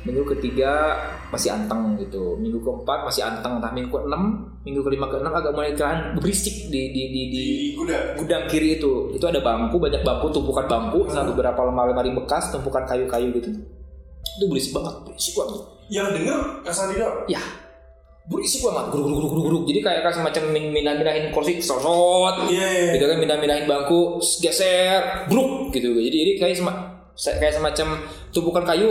Minggu ketiga masih anteng gitu. Minggu keempat masih anteng entah minggu keenam minggu kelima keenam agak mulai kan berisik di di di, di Di gudang. gudang kiri itu. Itu ada bangku banyak bangku tumpukan bangku sama beberapa lemari-lemari bekas tumpukan kayu-kayu gitu. Itu berisik banget berisik banget. Yang denger Kasandi doang. ya. Berisik banget guruk guruk guruk guruk jadi kayak kayak semacam min mindah mindahin kursi sosot. Iya. iya. gitu kan mindah mindahin bangku geser bruk gitu. Jadi jadi kayak sema- se- kayak semacam tumpukan kayu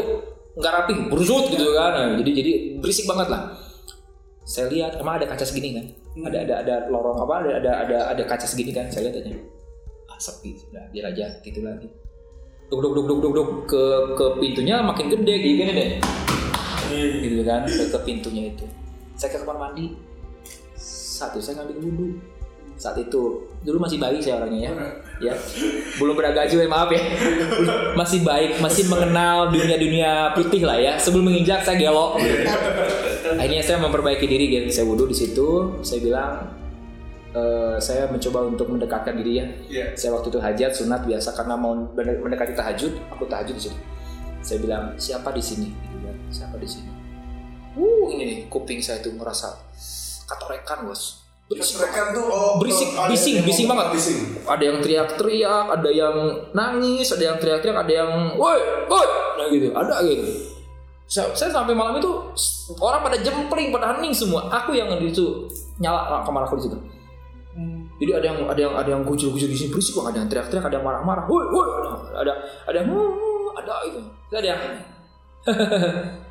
nggak rapi berusut gitu kan. Nah, jadi jadi berisik banget lah. Saya lihat emang ada kaca segini kan? Ada ada ada lorong apa ada ada ada ada kaca segini kan? Saya lihat aja. Ah, sepi. Sudah biar aja gitu lagi. Duk duk duk duk duk duk. Ke ke pintunya makin gede gitu gini deh. Iya. gitu kan? Ke, ke pintunya itu. Saya ke kamar mandi. Satu saya ngambil wudhu. Saat itu dulu masih bayi saya orangnya ya ya. Belum beragaji maaf ya. Masih baik masih mengenal dunia dunia putih lah ya. Sebelum menginjak saya gelo akhirnya saya memperbaiki diri gitu saya wudhu di situ. Saya bilang eh, saya mencoba untuk mendekatkan diri ya. Iya. saya waktu itu hajat sunat biasa. Karena mau mende- mendekati tahajud aku tahajud di situ. Saya bilang siapa di sini? Siapa di sini? Uh ini nih kuping saya tuh merasa katorekan bos berisik tuh oh Berisik, ada bising, yang bising banget. Bising. ada yang teriak-teriak ada yang nangis ada yang teriak-teriak ada yang woi woi! Nah gitu. Ada gitu. Saya, saya sampai malam itu orang pada jempling pada hening semua. Aku yang di situ nyala kamar aku di situ. Jadi ada yang ada yang ada yang gujur-gujur di sini berisik banget, ada yang teriak-teriak, ada yang marah-marah, woi woi, ada ada yang "Wuh, ada itu, ada yang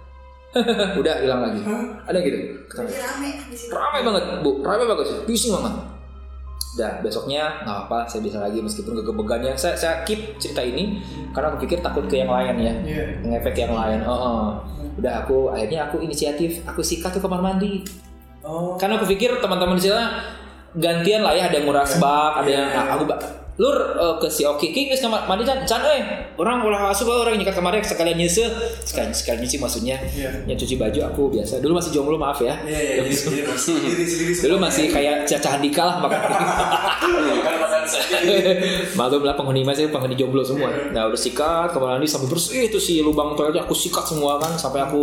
udah hilang lagi. Ada gitu. Kata, Jadi rame. Ramai banget, Bu. Ramai banget sih. Pusing banget. Udah, besoknya nggak apa, saya bisa lagi meskipun kegebegannya. Saya saya keep cerita ini karena aku pikir takut ke yang lain ya. Iya. Ngefek yang lain. Oh, oh. Udah aku akhirnya aku inisiatif, aku sikat tuh kamar mandi. Oh. Karena aku pikir teman-teman di sana gantian lah ya, ada yang nguras bak, ada yang ah, aku. Lur eh, ke si Oki King geus kamar mandi can can eh orang ulah asup orang nyikat kamarnya sekalian nyeuseut sekalian sekalian nyuci maksudnya Iya. ya cuci baju aku biasa dulu masih jomblo maaf ya Iya, iya, iya, Mas. Sendiri, sendiri, Dulu masih kayak Caca Handika lah makanya. Maklum lah penghuni masih penghuni jomblo semua. Nah udah sikat kamar mandi sampai bersih itu si lubang toiletnya aku sikat semua kan sampai aku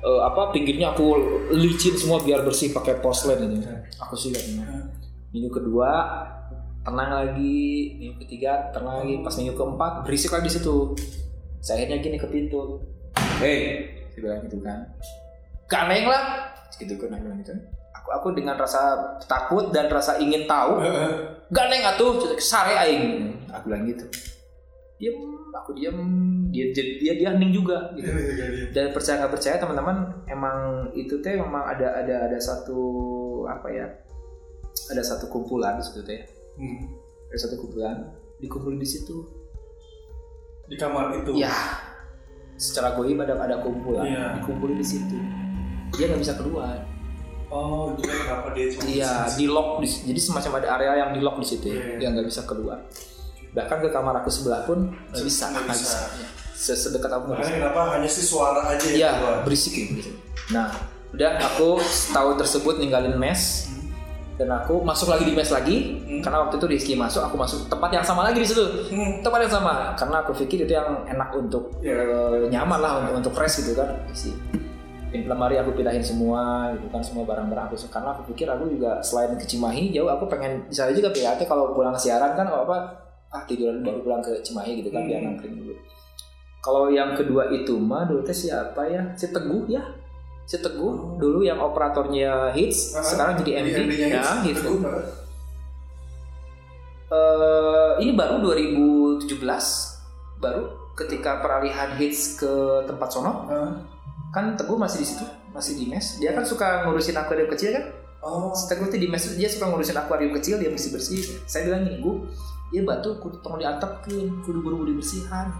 eh, apa pinggirnya aku licin semua biar bersih pakai porselen itu. Aku sikat. Minggu kedua tenang lagi, minggu ketiga tenang lagi, pas minggu keempat berisik lagi di situ. Saya akhirnya gini ke pintu. Hei, saya bilang gitu kan. Ganeng lah, gitu kan bilang gitu. Aku aku dengan rasa takut dan rasa ingin tahu, ganeng atuh sare aing. Aku bilang gitu. Diam, aku diam, dia dia dia, dia hening juga gitu. Dan percaya nggak percaya teman-teman, emang itu teh memang ada ada ada satu apa ya? Ada satu kumpulan di situ teh. Hmm. Ada satu kumpulan dikumpulin di situ. Di kamar itu. Ya, secara goib ada ada kumpulan Iya. dikumpulin di situ. Dia nggak bisa keluar. Oh, itu kan kenapa dia cuma Iya, di lock di, jadi semacam ada area yang di lock di situ ya, Iya. yang nggak bisa keluar. Bahkan ke kamar aku sebelah pun nggak bisa, Nggak bisa. bisa. Se- Sedekat aku nggak Makanya bisa. kenapa hanya si suara aja yang Iya, keluar? berisik ya, berisik. Nah, udah aku tahu tersebut ninggalin mes dan aku masuk lagi di mes lagi Hmm. karena waktu itu Rizky masuk, aku masuk tempat yang sama lagi di situ. Hmm. Tempat yang sama karena aku pikir itu yang enak untuk Iya. eh, nyaman lah untuk untuk fresh gitu kan. Isi lemari aku pindahin semua gitu kan semua barang-barang aku karena aku pikir aku juga selain ke Cimahi jauh aku pengen bisa juga PAT kalau pulang siaran kan kalau apa ah tiduran baru pulang ke Cimahi gitu kan biar Hmm. nangkring dulu. Kalau yang kedua itu mah dulu teh siapa ya? Si Teguh ya. Si Teguh dulu yang operatornya Hits Ah, sekarang jadi MD ya Hits. gitu. Teguh. Eh, ini baru 2017 baru ketika peralihan hits ke tempat sono Hah? kan teguh masih di situ masih di mes dia kan suka ngurusin akuarium kecil kan Oh. Si teguh tuh di mes dia suka ngurusin akuarium kecil dia bersih bersih saya bilang gini gu ya batu kudu perlu diantepkeun kudu buru-buru dibersihan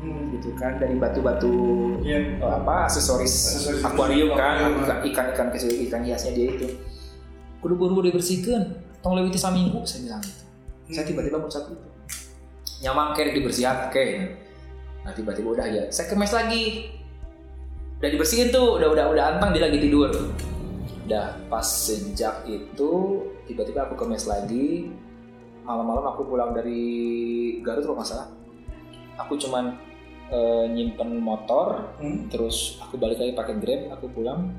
Hmm. gitu kan dari batu-batu Iya. eh, apa aksesoris Aksesoris akuarium kan akuarium. ikan ikan kecil ikan hiasnya dia itu. Kudu buru-buru dibersihkan. Tong lewiti saminggu saya bilang gitu. Saya tiba-tiba muncul itu. Nyamang kayak dibersihan oke nah tiba-tiba udah ya saya kemes lagi. Udah dibersihin tuh udah udah udah antang dia lagi tidur. Udah pas sejak itu tiba-tiba aku kemes lagi. Malam-malam aku pulang dari Garut kalau nggak salah aku cuman eh, nyimpen motor Hmm. terus aku balik lagi pakai grab aku pulang.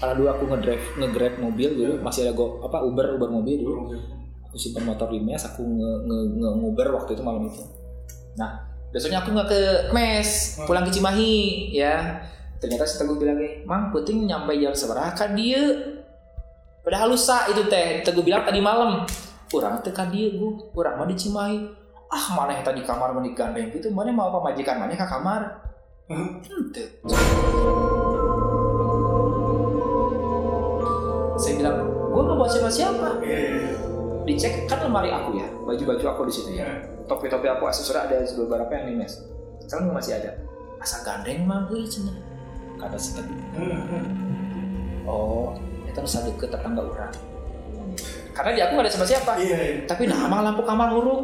Karena dulu aku ngedrive ngegrab mobil dulu masih ada go apa Uber Uber mobil dulu. Aku simpan motor di mes aku nge, nge, nge nguber waktu itu malam itu. Nah besoknya aku nggak ke mes pulang ke Cimahi ya. Ternyata si Teguh bilang eh mang puting nyampe jam seberapa kan dia? Padahal lusa itu teh Teguh bilang tadi malam. Kurang teh kan dia gue kurang mah di Cimahi ah mana yang tadi kamar mandi gandeng gitu. Mana mau apa majikan? Mana ke kamar? Ente. saya bilang gue nggak bawa siapa-siapa Iya, iya, iya. dicek kan lemari aku ya baju-baju aku di situ ya. Topi-topi aku aksesoris ada beberapa yang di mes sekarang masih ada. Asa gandeng mah euy cenah kata si Teguh Hmm, hmm. oh itu harus deket tetangga orang. Karena di aku gak ada siapa-siapa Iya, iya. tapi emang lampu kamar huruf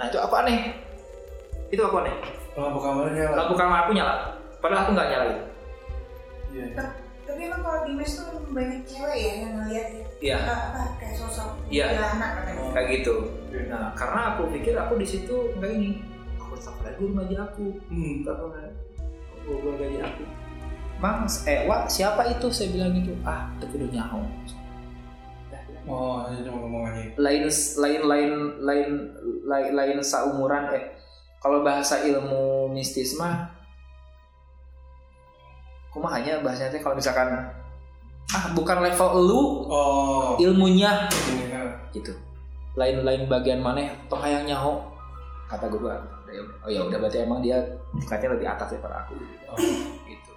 nah itu aku aneh itu aku aneh Lampu kamarnya nyala. lampu kamar aku nyala padahal aku nggak nyala itu Iya. Tapi emang kalau di mes tuh banyak cewek ya yang ngeliat ya. Iya. Apa, apa kayak sosok Iya. anak katanya. kayak gitu Iya. nah karena aku pikir aku di situ nggak ini aku tak lagi gaji aku Hmm. tak gue gue gaji aku Mang, eh, Wak, siapa itu? Saya bilang gitu. Ah, itu udah nyaho. Oh, cuma lain lain lain lain lain lain saumuran eh kalau bahasa ilmu mistis mah kumaha hanya bahasanya teh kalau misalkan ah bukan level lu Oh. ilmunya. Kan. gitu. Lain lain bagian mana toh hayang nyaho. Kata gue "Ah, oh ya udah berarti emang dia tingkatnya lebih atas daripada aku. Gitu.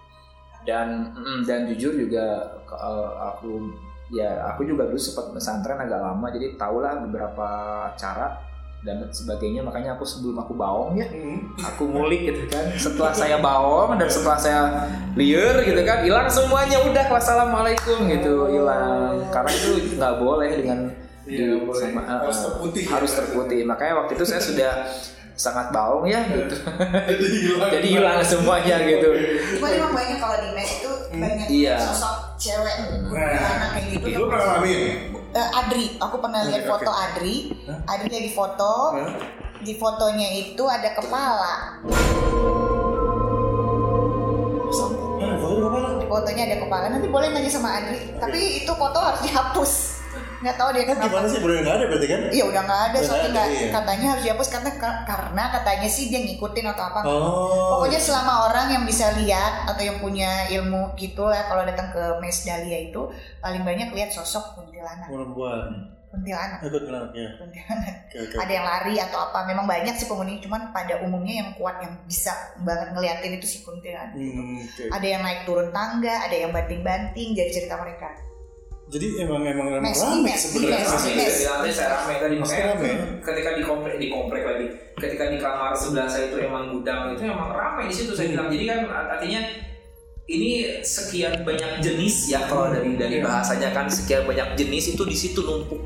Dan mm, dan jujur juga eh, aku ya aku juga dulu sempat pesantren agak lama jadi tahulah beberapa cara dan sebagainya. Makanya aku sebelum aku baong ya aku ngulik gitu kan. Setelah saya baong dan setelah saya liar gitu kan hilang semuanya. Udah wassalamualaikum gitu hilang. Karena itu nggak boleh dengan Iya, di- boleh. sama- uh, Harus uh, terputih. harus terputih. Makanya waktu itu saya sudah sangat baong ya gitu. Jadi hilang. jadi hilang semuanya gitu. Cuma emang banyak kalau di mes itu banyak Iya. sosok cewek anak kayak gitu. Lu pernah ngalamin? Eh, Adri, aku pernah lihat Oke, foto. Adri. Adri lagi foto. Hah? Di fotonya itu ada kepala. Di fotonya ada kepala. Nanti boleh nanya sama Adri. Tapi itu foto harus dihapus. Nggak tahu dia Kan kenapa. gimana sih? Udah nggak ada berarti kan? Iya udah nggak ada soalnya nggak iya. katanya harus dihapus karena karena katanya sih dia ngikutin atau apa. Oh. Pokoknya selama orang yang bisa lihat atau yang punya ilmu gitu ya kalau datang ke Mes Dahlia itu paling banyak lihat sosok kuntilanak. perempuan. Kuntilanak. Ikut kenal ya. Kuntilanak. Ada yang lari atau apa. Memang banyak sih penghuni cuman pada umumnya yang kuat yang bisa banget ngeliatin itu si kuntilanak. Hmm, oke. Ada yang naik turun tangga, ada yang banting-banting jadi cerita mereka. Jadi emang emang emang Mes, rame sebenarnya. mes. Bilangnya saya rame tadi makanya rame. ketika di komplek di komplek lagi ketika di kamar sebelah saya itu emang gudang itu emang ramai di situ saya bilang jadi kan artinya ini sekian banyak jenis ya kalau dari dari bahasanya kan sekian banyak jenis itu di situ numpuk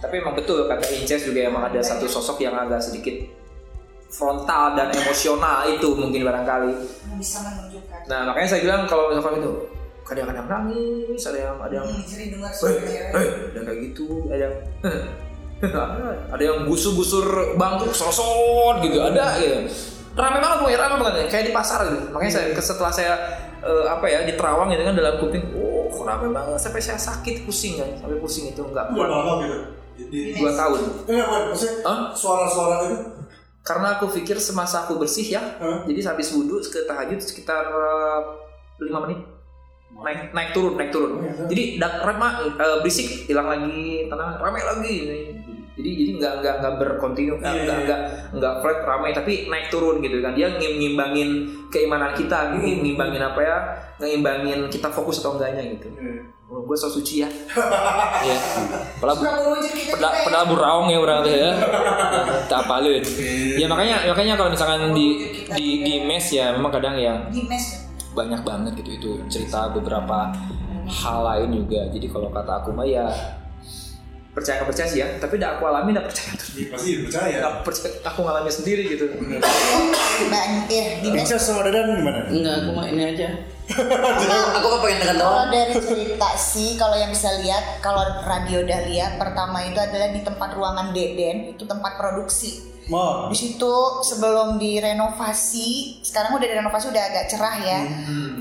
tapi emang betul kata Inces juga emang ada satu sosok yang agak sedikit frontal dan emosional itu mungkin barangkali bisa menunjukkan. nah makanya saya bilang kalau misalkan itu kadang-kadang nangis ada yang ada yang Hmm, Hei, hei, ada kayak gitu, ada yang ada yang gusur-gusur bangku sosot gitu, ada gitu. Rame banget pokoknya, rame banget kayak di pasar gitu. Makanya saya setelah saya eh, apa ya di Terawang gitu kan dalam kuping, oh rame banget sampai saya sakit pusing kan, sampai pusing itu nggak Udah kuat. lama gitu. Jadi Dua tahun. Enggak, Wan. maksudnya suara-suara itu Karena aku pikir semasa aku bersih ya, jadi habis wudhu ke tahajud sekitar eh, lima menit naik naik turun naik turun. Jadi dak rama eh, berisik hilang lagi tenang ramai lagi. Jadi jadi nggak nggak nggak berkontinu nggak Iya, nggak iya. nggak nggak flat ramai tapi naik turun gitu kan. Dia ngim ngimbangin keimanan kita ngim- ngimbangin apa ya ngimbangin kita fokus atau enggaknya gitu. Oh, gue so suci ya. Ya padahal ya. pedal buraung ya orang tuh ya. Tak apalin ya makanya makanya kalau misalkan di di di mes ya memang kadang di mes banyak banget gitu. Itu cerita beberapa hal lain juga. Jadi kalau kata aku mah ya percaya nggak percaya sih ya. Tapi udah aku alami udah percaya. Tuh Iya, pasti percaya. Nggak percaya aku ngalamin sendiri gitu. Di mes Inces sama Dadan gimana? Enggak, aku mah ini aja. aku kok pengen dekat Kalau dari cerita sih, kalau yang bisa lihat, kalau radio Dahlia pertama itu adalah di tempat ruangan Deden, itu tempat produksi. Mau. Di situ sebelum direnovasi, sekarang udah direnovasi udah agak cerah ya.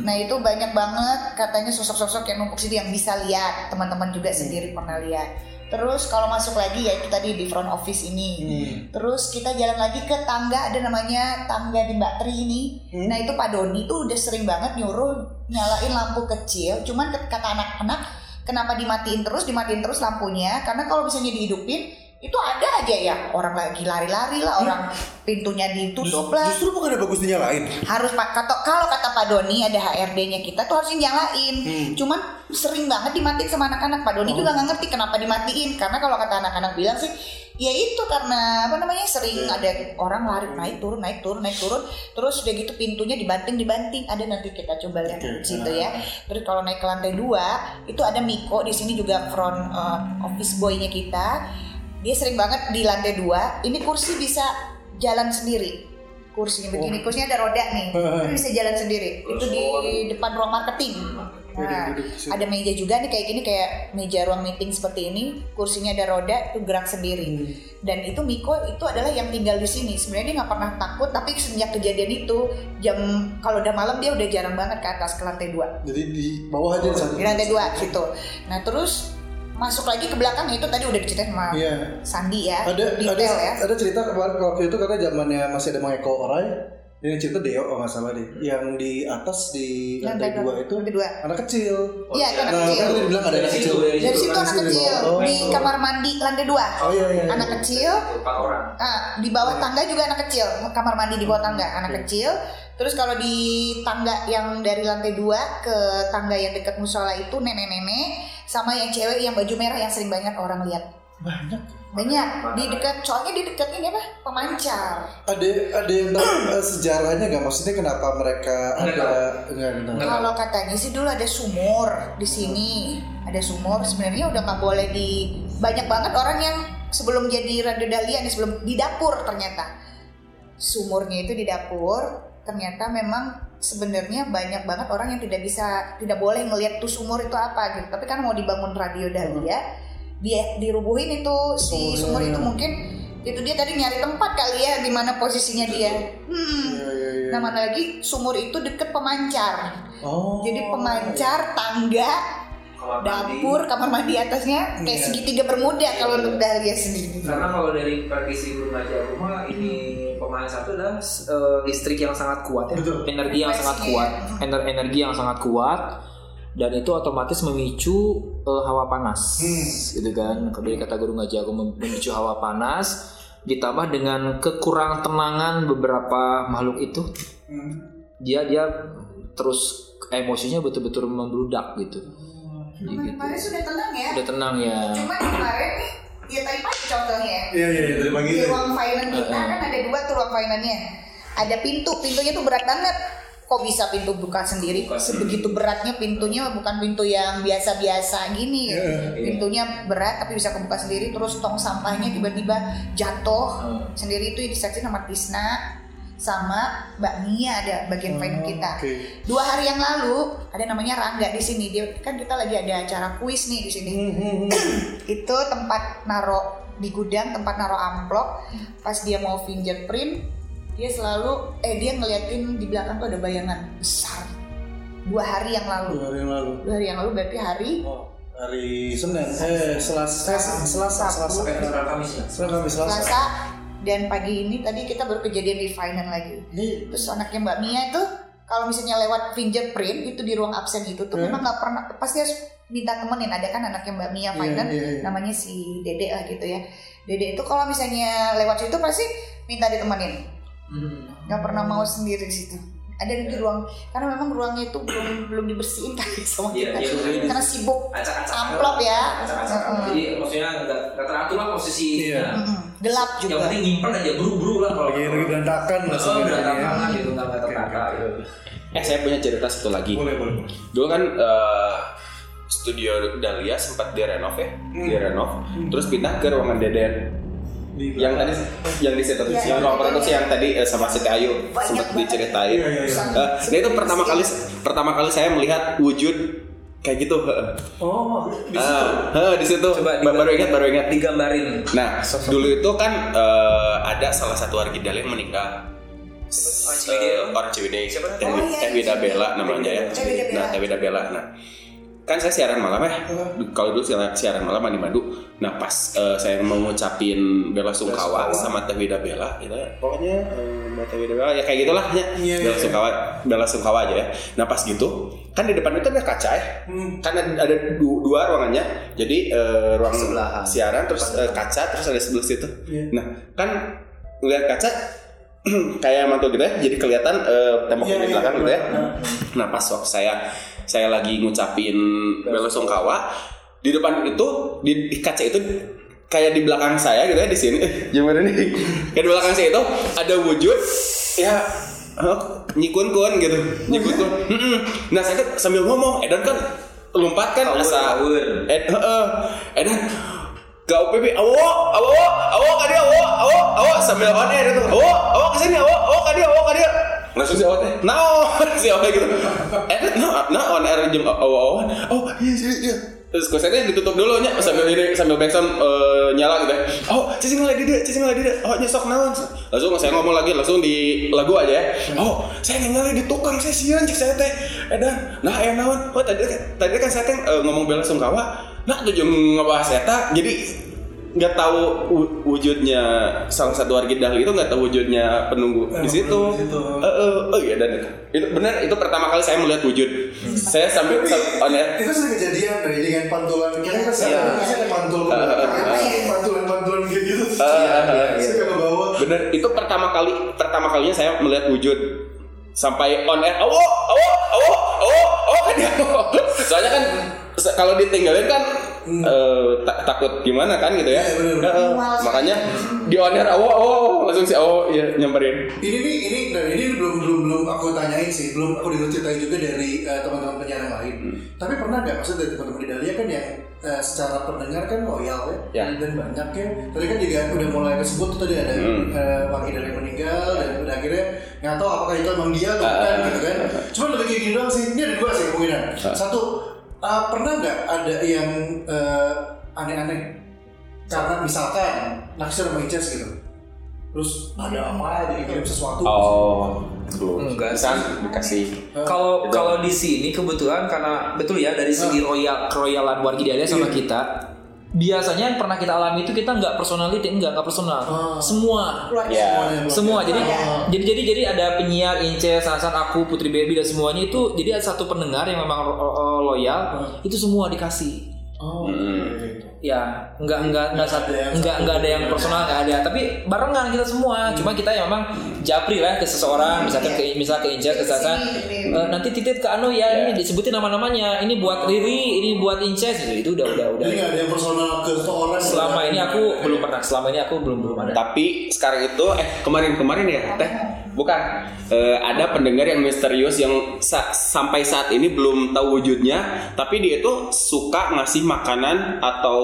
Nah itu banyak banget katanya sosok-sosok yang numpuk situ yang bisa lihat, teman-teman juga sendiri pernah lihat. Terus kalau masuk lagi ya itu tadi di front office ini. Terus kita jalan lagi ke tangga ada namanya tangga di Mbak Tri ini. Nah itu Pak Doni tuh udah sering banget nyuruh nyalain lampu kecil. Cuman kata anak-anak kenapa dimatiin terus dimatiin terus lampunya? Karena kalau misalnya dihidupin itu ada aja ya orang lagi lari-lari lah orang pintunya ditutup lah Justru bukan ada bagus dinyalain. harus pak kata kalau kata Pak Doni ada HRD-nya kita tuh harus nyalain. Cuman sering banget dimatiin sama anak-anak. Pak Doni juga nggak ngerti kenapa dimatiin. Karena kalau kata anak-anak bilang sih, ya itu karena apa namanya sering ada orang lari naik turun naik turun naik turun. Terus udah gitu pintunya dibanting dibanting. Ada nanti kita coba lihat di situ ya. Terus kalau naik ke lantai dua itu ada Miko di sini juga front uh, office boy-nya kita. Dia sering banget di lantai dua. Ini kursi bisa jalan sendiri. Kursinya begini kursinya ada roda nih itu bisa jalan sendiri. Itu di depan ruang marketing. Nah ada meja juga nih kayak gini kayak meja ruang meeting seperti ini kursinya ada roda itu gerak sendiri. Dan itu Miko itu adalah yang tinggal di sini. Sebenarnya dia nggak pernah takut tapi sejak kejadian itu jam kalau udah malam dia udah jarang banget ke atas ke lantai dua. Jadi di bawah aja di lantai dua gitu. Nah terus masuk lagi ke belakang itu tadi udah diceritain sama Iya. Sandi ya Ada ada detail ya ada cerita kemarin waktu itu karena zamannya masih ada Mang Eko Orai. Ini yang cerita Deo oh nggak salah deh. Yang di atas di lantai Lantai dua itu lantai dua. anak kecil. Iya, itu anak Nah, kecil. kan tadi bilang ada anak Dari kecil. situ, dari Dari situ anak kecil dibawa. di Oh. kamar mandi lantai dua. Oh iya iya. Anak kecil, Empat orang. ah, di bawah tangga juga anak kecil, kamar mandi di bawah tangga anak kecil. Terus kalau di tangga yang dari lantai dua ke tangga yang dekat musola itu nenek-nenek sama yang cewek yang baju merah yang sering banget orang lihat. Banyak. Banyak di dekat, soalnya di dekat ini apa? Pemancar. Ada ada yang tahu eh, sejarahnya nggak? Maksudnya kenapa mereka ada nggak ada tahu. Kalau katanya sih dulu ada sumur di sini, ada sumur. Sebenarnya udah nggak boleh di banyak banget orang yang sebelum jadi Radio Dahlia nih sebelum di dapur ternyata sumurnya itu di dapur. Ternyata memang sebenarnya banyak banget orang yang tidak bisa tidak boleh ngelihat tuh sumur itu apa gitu. Tapi kan mau dibangun Radio Dahlia, dia dirubuhin itu si sumur itu mungkin itu dia tadi nyari tempat kali ya di mana posisinya dia. Hmm. Iya iya iya. Nah, mana lagi sumur itu deket pemancar. Oh. Jadi pemancar, tangga, Kamar mandi. dapur, kamar mandi atasnya kayak Iya. segitiga bermuda kalau untuk Dahlia sendiri. Karena kalau dari Guru Naja rumah ini pemain satu adalah eh, listrik yang sangat kuat ya. Betul. Energi yang sangat Pastinya. kuat. Ener- energi yang sangat kuat dan itu otomatis memicu eh, hawa panas. Gitu kan. Dari kata Guru Naja aku mem- memicu hawa panas ditambah dengan kekurang tenangan beberapa makhluk itu Hmm. dia dia terus emosinya betul-betul membludak gitu. Jadi gitu. Kemarin sudah tenang ya. Udah tenang ya. Cuma kemarin nih, ya tadi pagi contohnya. Iya iya iya dari pagi. Di ruang finance kita kan ada dua tuh ruang finance-nya. Ada pintu, pintunya tuh berat banget. Kok bisa pintu buka sendiri? Sebegitu beratnya pintunya bukan pintu yang biasa-biasa gini. Pintunya berat tapi bisa kebuka sendiri. Terus tong sampahnya tiba-tiba jatuh sendiri itu disaksikan sama Tisna sama Mbak Mia ada bagian finance kita. Oke. Dua hari yang lalu ada namanya Rangga di sini. Dia kan kita lagi ada acara kuis nih di sini. itu tempat naro di gudang tempat naro amplop. Pas dia mau fingerprint, dia selalu eh dia ngeliatin di belakang tuh ada bayangan besar. Dua hari yang lalu. Dua hari yang lalu. Dua hari yang lalu berarti hari Oh, hari Senin. Eh Selasa. Eh, Selasa. Selasa. Kamis ya. Senin Kamis Selasa. Selasa dan pagi ini tadi kita baru kejadian di final lagi. Ini Terus anaknya Mbak Mia itu kalau misalnya lewat fingerprint itu di ruang absen itu tuh Hmm. memang nggak pernah pasti harus minta temenin ada kan anaknya Mbak Mia Iya, finance iya, iya. namanya si Dede lah gitu ya. Dede itu kalau misalnya lewat situ pasti minta ditemenin. nggak pernah mau sendiri di situ. Ada di ruang karena memang ruangnya itu belum belum dibersihin kali sama Iya, kita. iya, iya. Karena sibuk acak-acak amplop ya. Acak-acak. Heeh. jadi maksudnya nggak nggak teratur lah posisi Iya. Mm-mm. gelap yang juga. penting nyimpen aja buru-buru lah kalau lagi lagi berantakan lah sebenarnya. berantakan gitu nggak tertata gitu Eh saya punya cerita satu lagi. Boleh boleh. boleh. Dulu kan eh, studio Dahlia sempat direnov ya, direnov. Terus pindah ke ruangan Deden. Di Yang tadi yang di situ Iya, yang iya, iya. produksi yang tadi eh, sama Siti Ayu sempat diceritain. Iya, iya, iya. Eh, nah itu pertama kali pertama kali saya melihat wujud kayak gitu. Oh, Ah, ah, di situ Coba Ba- baru ingat baru ingat. digambarin Nah, dulu itu kan eh, ada salah satu warga Dahlia yang meninggal. Eh, orang Ciwidey. Siapa? Teh Oh, iya, Wida Bella namanya ya. Nah, Teh Wida Bella. Nah, kan saya siaran malam ya. Kalau dulu siaran, siaran malam di Madu. Nah, pas eh, saya mau ngucapin bela sungkawa sama Teh Wida Bella, gitu ya. Pokoknya Mbak Teh Wida Bella ya kayak gitulah ya. Iya, Bela iya. sungkawa, bela sungkawa aja ya. Nah, pas gitu, kan di depan itu ada kaca ya. Kan ada, ada du- dua ruangannya. Jadi eh, ruang Sebelahan. siaran terus eh, kaca terus ada sebelah situ. Iya. Nah, kan ngeliat kaca kayak mantul gitu ya, jadi kelihatan eh, tembok Iya, di iya, belakang gitu ya. iya. Nah, pas waktu saya saya lagi ngucapin bela sungkawa di depan itu di, di kaca itu kayak di belakang saya gitu ya di sini eh gimana nih kayak di belakang saya itu ada wujud ya eh, nyikun-kun gitu nyikun-kun Mm-mm. nah saya tuh sambil ngomong Edan kan lompat kan asa kawer. Ed, heeh. Edan Gak UPP, awo, awo, awo, kadi awo, awo, awo, sambil on air itu, awo, awo ke sini, awo, awo kadi, awo kadi, langsung si awo teh, no, si awo gitu, eh, no, no, on air jam awo, awo, oh, iya, iya, iya, terus kosetnya ditutup dulu nya sambil ini sambil backsound eh, nyala gitu ya. Oh, cicing lagi dia, cicing lagi dia. Oh, nyesok naon. Langsung saya ngomong lagi langsung di lagu aja ya. Oh, saya ningali di tukang saya sieun cik saya teh. Edan, nah aya naon? Oh, tadi tadi kan saya teh eh, ngomong bela sungkawa. Nah, tujuh ngebahas eta. Jadi nggak tahu wu- wujudnya salah satu warga Dahlia itu nggak tahu wujudnya penunggu di situ. penunggu di situ. Eh, eh, oh iya dan itu, itu benar itu pertama kali saya melihat wujud. saya sampai sam- on air. itu sering kejadian dari dengan pantulan kita kan Iya. pasti ada pantul pantulan pantulan kayak gitu Eh, eh, eh, saya nggak kebawa Bener, itu pertama kali pertama kalinya saya melihat wujud sampai on air. Awo, awo, awo, awo, awo kan ya. Soalnya kan kalau ditinggalin kan eh, ta- takut gimana kan gitu ya. Bener, bener. Eh, eh, makanya di on air awo, awo, awo, langsung si awo ya nyamperin. ini nih ini dan ini belum belum belum aku tanyain sih belum aku dengar ceritain juga dari eh, teman-teman penyiar yang lain tapi pernah nggak maksud dari teman-teman di Dahlia kan yang eh, secara pendengar kan loyal ya, Ya. dan banyak ya tadi kan juga udah mulai kesebut tuh tadi ada Hmm. eh, Wangi dari meninggal dan udah akhirnya nggak tahu apakah itu emang dia atau bukan Ah. gitu kan cuma lebih kayak gini doang sih ini ada dua sih kemungkinan Ah. satu eh, pernah nggak ada yang eh, aneh-aneh karena misalkan naksir sama Ices gitu terus ada apa jadi kirim sesuatu Oh, belum. Enggak sih. Dikasih. Kalau Itu. kalau di sini kebetulan karena betul ya dari segi royal keroyalan warga Dahlia sama Iya. kita biasanya yang pernah kita alami itu kita nggak personality enggak nggak personal Oh. semua Ya. Semuanya, semua jadi Oh. jadi jadi jadi ada penyiar Ince Sansan aku Putri Baby dan semuanya itu jadi ada satu pendengar yang memang ro- ro- loyal Hmm. itu semua dikasih Oh, Hmm. Gitu. ya enggak enggak enggak satu ada yang enggak satu enggak ada yang personal enggak ada. Tapi barengan kita semua. Cuma kita ya memang japri lah ke seseorang misalkan ke misal ke Ince ke Sansan Eh, nanti titip ke Anu ya ini disebutin nama-namanya. Ini buat Riri ini buat Inces gitu. Itu udah udah udah. Nggak ada yang personal ke seseorang. selama ini aku belum pernah selama ini aku belum belum ada. Tapi sekarang itu eh kemarin-kemarin ya teh bukan Eh, ada pendengar yang misterius yang sa- sampai saat ini belum tahu wujudnya tapi dia itu suka ngasih makanan atau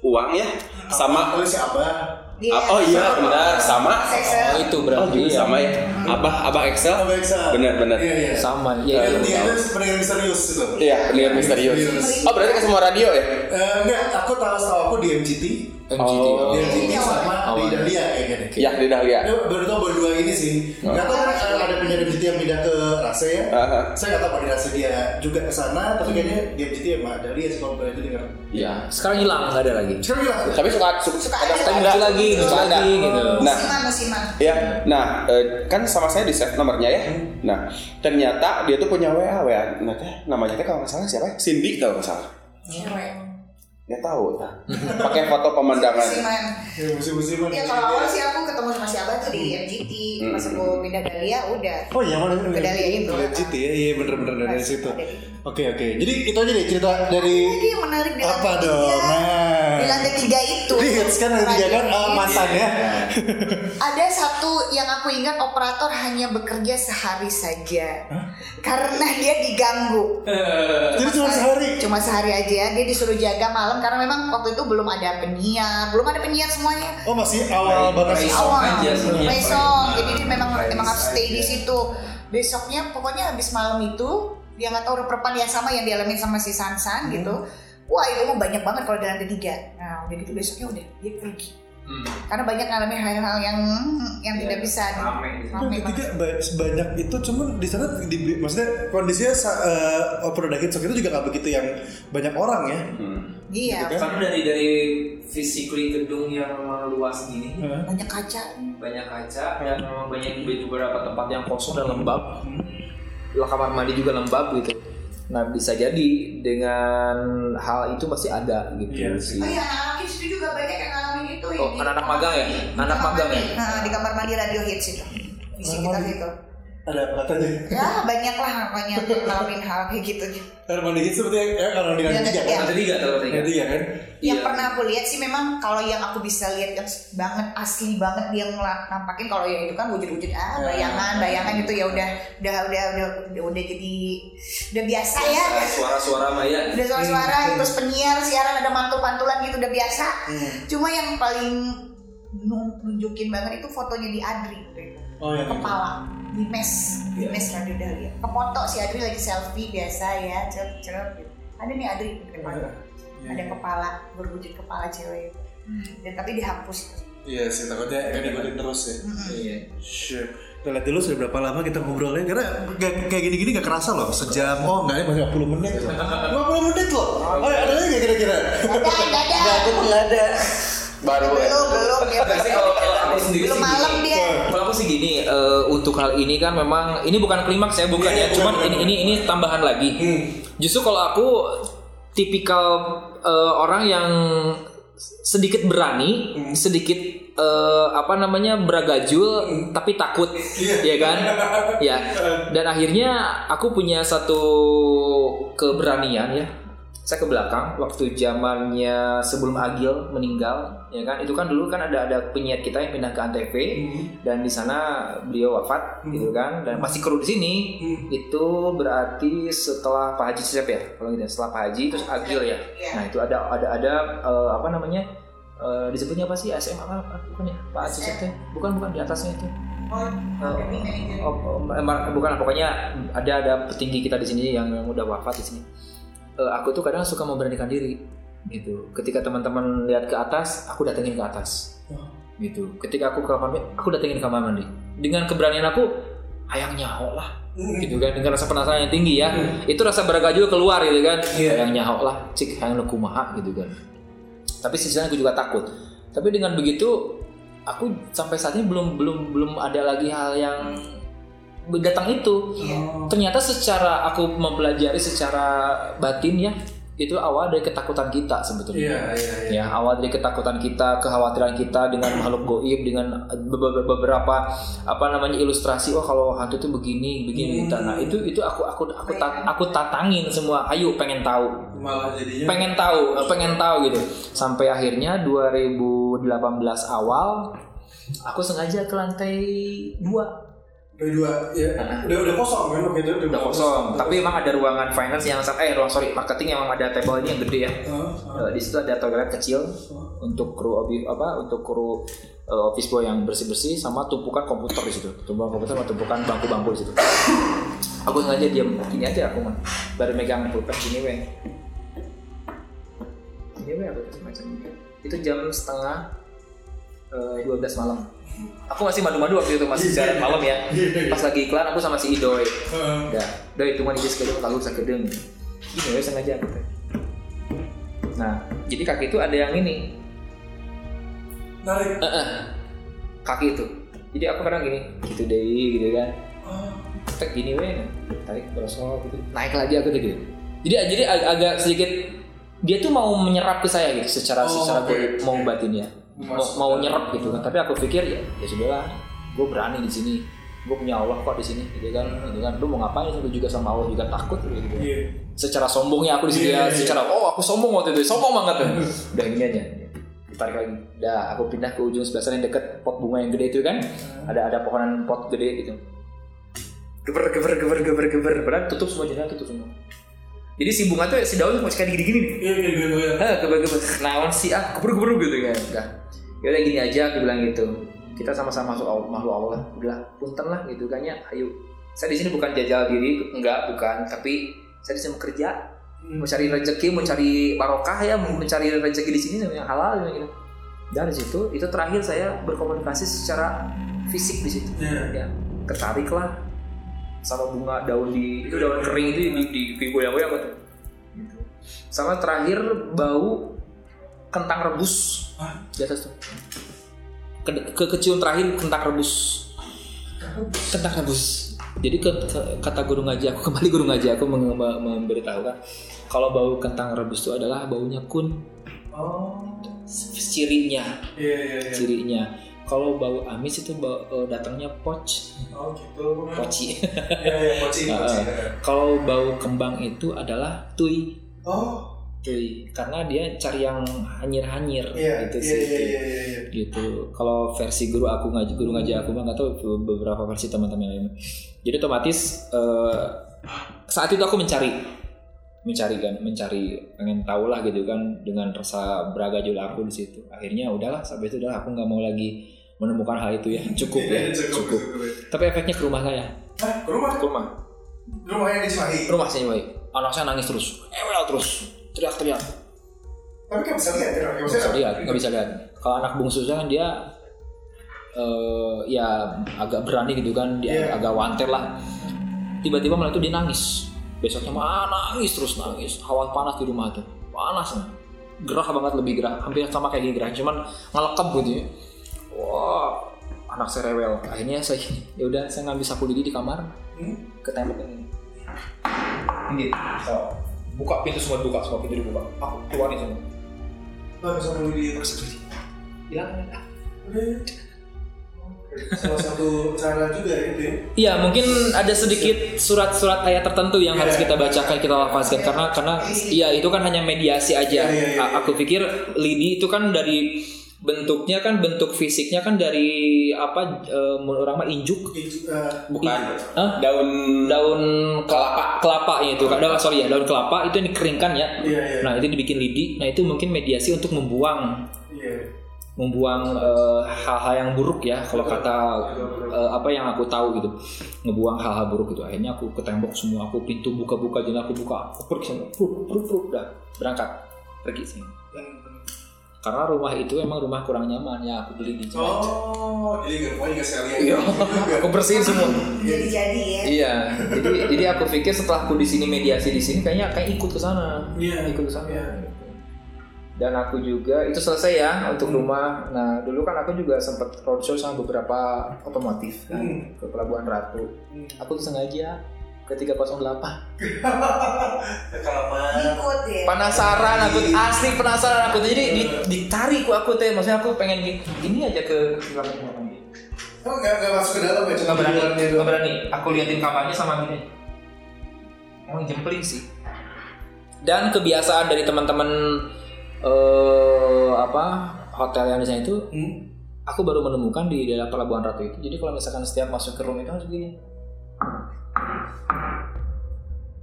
uang ya sama oleh si Abah. Dia- oh iya benar sama Excel. oh itu oh berarti juga ya. sama ya abah abah Excel Abah Eksa. benar benar Iya iya. sama ya Yang itu. dia itu pendengar misterius itu. iya pendengar misterius oh berarti ke semua radio ya Eh, enggak, aku tahu setahu aku di MCT, MGT Oh. di oh. Iya, sama di awalnya. Dahlia kayaknya deh. ya di Dahlia Ya, baru tahu baru dua ini sih. Oh. Nggak tahu kan ada ada penyiar MCT yang pindah ke Rase ya. Aha. Saya nggak tahu apa di Rase dia juga ke sana, tapi kayaknya di MCT sama Dahlia sih kalau itu dengar. ya sekarang hilang nggak ada lagi Sekarang gila. tapi suka suka, Suka ada muncul lagi muncul lagi gitu Nah. musiman musiman Ya, nah eh, kan sama saya di save nomornya ya. Nah, ternyata dia tuh punya WA, WA. Nah, namanya teh kalau nggak salah siapa ya? Cindy kalau nggak salah. cewek Dia tahu, tah. Pakai foto pemandangan. musiman Ya, musim-musiman. ya kalau awal sih aku ketemu sama si Abah tuh di MGT Hmm. pas aku pindah Dahlia udah Oh iya, mana Ke Dahlia itu. MCT ya, iya bener-bener dari situ. Oke oke, jadi itu aja deh cerita dari Jadi yang menarik di apa lantai dong? tiga Nah, di lantai tiga itu Di hits kan nanti tiga kan Radio ya. Ada satu yang aku ingat operator hanya bekerja sehari saja karena dia diganggu. Jadi cuma sehari. Cuma sehari aja dia disuruh jaga malam karena memang waktu itu belum ada penyiar, belum ada penyiar semuanya. Oh masih awal banget sih. Isong Awal, aja. Besok, jadi dia memang Private memang harus stay di ya. situ. Besoknya pokoknya habis malam itu dia nggak tahu reperpan yang sama yang dialami sama si Sansan Hmm. gitu. Wah itu mah banyak banget kalau di lantai tiga. Nah udah gitu besoknya udah dia pergi. Hmm. Karena banyak ngalamin hal-hal yang yang Iya, tidak bisa. rame rame ba- sebanyak itu cuman di sana di, maksudnya kondisinya Hits itu juga nggak begitu yang banyak orang ya. Hmm. Iya, Gitu kan? karena dari dari physically gedung yang memang luas gini Hah? banyak kaca. banyak kaca dan memang banyak beberapa tempat yang kosong dan lembab Lah, kamar mandi juga lembab gitu nah bisa jadi dengan hal itu pasti ada gitu Iya sih Oh iya, anak-anak hits itu juga banyak yang ngalamin itu. Oh, yang di anak-anak magang ya? Anak magang ya? Nah, di kamar mandi radio hits itu. Di sekitar situ. Ada apa katanya? Ya banyak lah yang ngalamin hal kayak gitu. The Hits seperti ya kalau di Iya, lantai tiga iya. kan? Lantai tiga atau lantai tiga? Tiga kan? Yang Iya. pernah aku lihat sih memang kalau yang aku bisa lihat yang banget asli banget dia nampakin kalau yang itu kan wujud-wujud ah bayangan bayangan itu ya udah udah udah udah udah, udah jadi udah biasa ya. suara-suara Maya Udah suara-suara terus penyiar siaran ada mantul-pantulan gitu udah biasa. Cuma yang paling nu- nunjukin banget itu fotonya di Adri Oh ya. kepala di mes di mes radio Dahlia kepoto si Adri lagi selfie biasa ya cerut cerut gitu ada nih Adri di depan Iya. ada kepala berwujud kepala cewek itu dan tapi dihapus Iya sih takutnya kan ikutin terus ya. Iya. Sure. Kita lihat dulu sudah berapa lama kita ngobrolnya Karena kayak, kayak gini-gini gak kerasa loh Sejam, oh enggak ya masih 50 menit 50 menit loh Oh ada lagi gak kira-kira? Ada, ada, ada. Enggak, aku nggak ada. Baru Belum, belum. Dia Enggak sih kalau aku sendiri belum sih malam dia. Kalau aku sih gini, eh, untuk hal ini kan memang ini bukan klimaks ya, bukan ya. Cuman ini ini ini tambahan lagi. Justru kalau aku tipikal eh, orang yang sedikit berani, sedikit eh, apa namanya beragajul, tapi takut, ya kan? Ya. Dan akhirnya aku punya satu keberanian ya. Saya ke belakang waktu zamannya sebelum Agil meninggal, ya kan? Itu kan dulu kan ada ada penyiar kita yang pindah ke Antv dan di sana beliau wafat, gitu kan? Dan masih kru di sini. Itu berarti setelah Pak Haji siapa ya? Kalau gitu, ya, setelah Pak Haji terus Agil ya. Iya. Nah itu ada ada ada eh, apa namanya? Eh, disebutnya apa sih SMA apa bukan ya Pak Haji siapa? Bukan bukan di atasnya itu. Oh. Oh, oh, emang- bukan pokoknya ada ada petinggi kita di sini yang, yang udah wafat di sini. Eh, aku tuh kadang suka memberanikan diri gitu. Ketika teman-teman lihat ke atas, aku datengin ke atas. Gitu. Ketika aku ke kamar mandi, aku datengin ke kamar mandi. Dengan keberanian aku, ayang nyaho lah. Gitu kan dengan rasa penasaran yang tinggi ya. Itu rasa beragajul keluar gitu kan. Ayang nyaho lah, cik hayang kumaha gitu kan. Tapi sisanya aku juga takut. Tapi dengan begitu aku sampai saat ini belum belum belum ada lagi hal yang datang itu. Ternyata secara aku mempelajari secara batin ya, itu awal dari ketakutan kita sebetulnya. iya Ya, awal dari ketakutan kita, kekhawatiran kita dengan makhluk goib, dengan be- beberapa apa namanya ilustrasi. Oh kalau hantu itu begini, begini. gitu. Nah itu itu aku aku aku ta- aku tatangin semua. Ayo pengen tahu Malah jadinya pengen tahu eh, pengen tahu gitu sampai akhirnya 2018 awal aku sengaja ke lantai dua Dari dua, ya. Udah, udah kosong kan waktu itu udah kosong. tapi emang ada ruangan finance yang eh ruang sorry marketing yang ada table ini yang gede ya. Eh, di situ ada toilet kecil untuk kru apa untuk kru eh, office boy yang bersih bersih sama tumpukan komputer di situ. Tumpukan komputer sama tumpukan bangku bangku di situ. Aku sengaja diam gini aja aku mah baru megang pulpen gini weh gini weh aku semacam ini. itu jam setengah eh, 12 malam aku masih madu-madu waktu itu masih siaran malam ya pas lagi iklan aku sama si Idoy udah itu mah dijus kedeng kalau usah kedeng. Ini ya sengaja gitu. Nah, jadi kaki itu ada yang ini, Narik eh. kaki itu. Jadi aku kadang gini, gitu deh, gitu kan. Tek gini weh, tarik berosol gitu. Naik lagi aku tuh gitu. Jadi jadi ag- agak sedikit dia tuh mau menyerap ke saya gitu secara Oh, secara gue mau batinnya. Mau, mau nyerap gitu kan. Tapi aku pikir ya ya sudahlah, gue berani di sini. Gue punya Allah kok di sini, gitu kan. Gitu kan. Lu mau ngapain? Lu juga sama Allah juga takut gitu. Iya secara sombongnya aku di situ Iya, ya, iya, secara oh aku sombong waktu itu, sombong banget tuh. Udah ini aja. Tarik lagi. Udah, aku pindah ke ujung sebelah sana yang deket pot bunga yang gede itu kan. Ada ada pohonan pot gede gitu. Geber geber geber geber geber. Padahal tutup semua jendela tutup semua. Jadi si bunga tuh si daun masih kayak gini-gini nih. Iya gue gue Hah, geber geber. Lawan si ah geber geber gitu kan. Udah. Ya udah gini aja aku bilang gitu. Kita sama-sama masuk makhluk Allah. Udah, punten lah gitu kan ya. Ayo. Saya di sini bukan jajal diri, enggak, bukan, tapi saya di sini mau kerja, mau cari rezeki, mau cari barokah ya, mau mencari rezeki di sini yang halal gitu. Dari situ, itu terakhir saya berkomunikasi secara fisik di situ. Iya. Ya, ketarik lah sama bunga daun di itu daun kering itu di di, di goyang-goyang. Gitu. Sama terakhir bau kentang rebus. Hah? di atas tuh. Ke, ke kecium terakhir kentang rebus. Kentang rebus. Jadi ke, ke- kata guru ngaji aku kembali guru ngaji aku mem- mem- memberitahu kan kalau bau kentang rebus itu adalah baunya kun. Oh. Cirinya. Iya iya iya. Cirinya. Kalau bau amis itu bau, eh, datangnya poch. Oh gitu. Poci Iya iya poci poci kalau bau kembang itu adalah tui. Oh tui karena dia cari yang hanyir-hanyir iya gitu iya sih. iya iya iya gitu. Kalau versi guru aku ngaji guru ngaji aku mah nggak tahu beberapa versi teman-teman lain. Jadi otomatis eh, saat itu aku mencari. Mencari kan mencari pengen tahu lah gitu kan dengan rasa beragajul aku di situ. Akhirnya udahlah sampai itu udah aku nggak mau lagi menemukan hal itu ya cukup ya. cukup tapi efeknya ke rumah saya. Hah, ke rumah? ke rumah. Rumah yang di Cimahi? rumah baik anak saya nangis terus. Ewel terus teriak-teriak. Tapi kan bisa lihat ya? Nggak nggak bisa lihat nggak bisa lihat. Kalau anak bungsu kan dia eh, ya agak berani gitu kan. Dia Iya. agak wanter lah. Tiba-tiba malah itu dia nangis. Besoknya mah nangis terus nangis. Hawa panas di rumah tuh. Panas gerah banget lebih gerah. Hampir sama kayak gini gerah cuman ngelekep gitu ya. Wah anak saya rewel. Akhirnya saya ya udah saya ngambil sapu lidi di kamar ke tembok ini. Ini so, buka pintu semua dibuka semua pintu dibuka aku keluarin semua Nggak bisa perlu di hilang salah satu cara juga itu ya. Iya mungkin ada sedikit surat-surat ayat tertentu yang harus Iya. kita bacakan kita lafazkan karena karena iya itu kan hanya mediasi aja. Iya, iya. A- Aku pikir lidi itu kan dari bentuknya kan bentuk fisiknya kan dari apa eh, menurut orang mah injuk Eh, Bukan. Hah? Daun daun kelapa kelapa itu kan daun sorry ya daun kelapa itu yang dikeringkan ya. Iya, iya. Nah itu dibikin lidi. Nah itu mungkin mediasi untuk membuang Iya. membuang eh, hal-hal yang buruk ya kalau kata eh, apa yang aku tahu gitu ngebuang hal-hal buruk gitu akhirnya aku ke tembok semua aku pintu buka-buka jendela aku buka aku pergi semua pruk pruk pruk dah berangkat pergi sini karena rumah itu emang rumah kurang nyaman ya aku beli di Cimahi. Oh, jadi nggak rumahnya nggak sekalian. Iya, aku bersihin semua. Jadi-jadi ya. Iya, jadi jadi aku pikir setelah aku di sini mediasi di sini kayaknya kayak ikut ke sana. Iya. Ikut ke sana. Iya. Dan aku juga itu selesai ya untuk rumah. Nah dulu kan aku juga sempat roadshow sama beberapa otomotif kan Hmm. ke Pelabuhan Ratu. Hmm. Aku tuh sengaja ke 308. Rekaman. Ikut ya. Penasaran aku asli penasaran aku jadi di- ditarik ku aku teh maksudnya aku pengen gini, gini aja ke 308. Oh, nggak nggak masuk ke dalam ya? Nggak berani, nggak berani. Aku liatin kamarnya sama gini. Emang jempling sih. Dan kebiasaan dari teman-teman eh apa hotel yang di sana itu, Hmm. aku baru menemukan di daerah Pelabuhan Ratu itu. Jadi kalau misalkan setiap masuk ke room itu harus begini.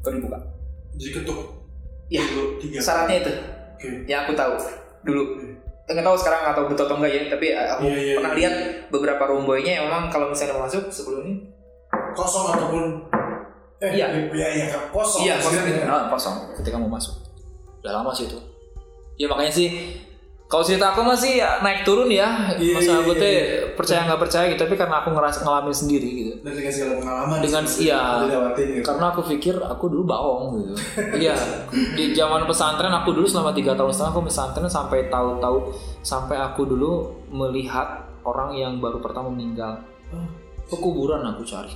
Baru dibuka. Jadi ketuk. Iya. Dulu, tiga. Syaratnya itu. Oke. Ya aku tahu dulu. Nggak tahu sekarang tahu betul atau enggak ya. Tapi aku Iya, iya, pernah iya. lihat beberapa room boy-nya emang kalau misalnya mau masuk sebelum ini Kosong ataupun eh, Iya. iya iya kan kosong. Iya, kosong, Maksudnya. ah, kosong ketika mau masuk. Udah lama sih itu. Ya makanya sih kalau cerita aku masih ya, naik turun ya. Iya, Masa aku iya, teh iya. percaya nggak percaya gitu, tapi karena aku ngerasa ngalamin sendiri gitu. Dan dengan segala pengalaman. Dengan iya, gitu. karena aku pikir aku dulu baong gitu. iya, di zaman pesantren aku dulu selama tiga tahun setengah aku pesantren sampai tahu-tahu sampai aku dulu melihat orang yang baru pertama meninggal. Ke kuburan aku cari.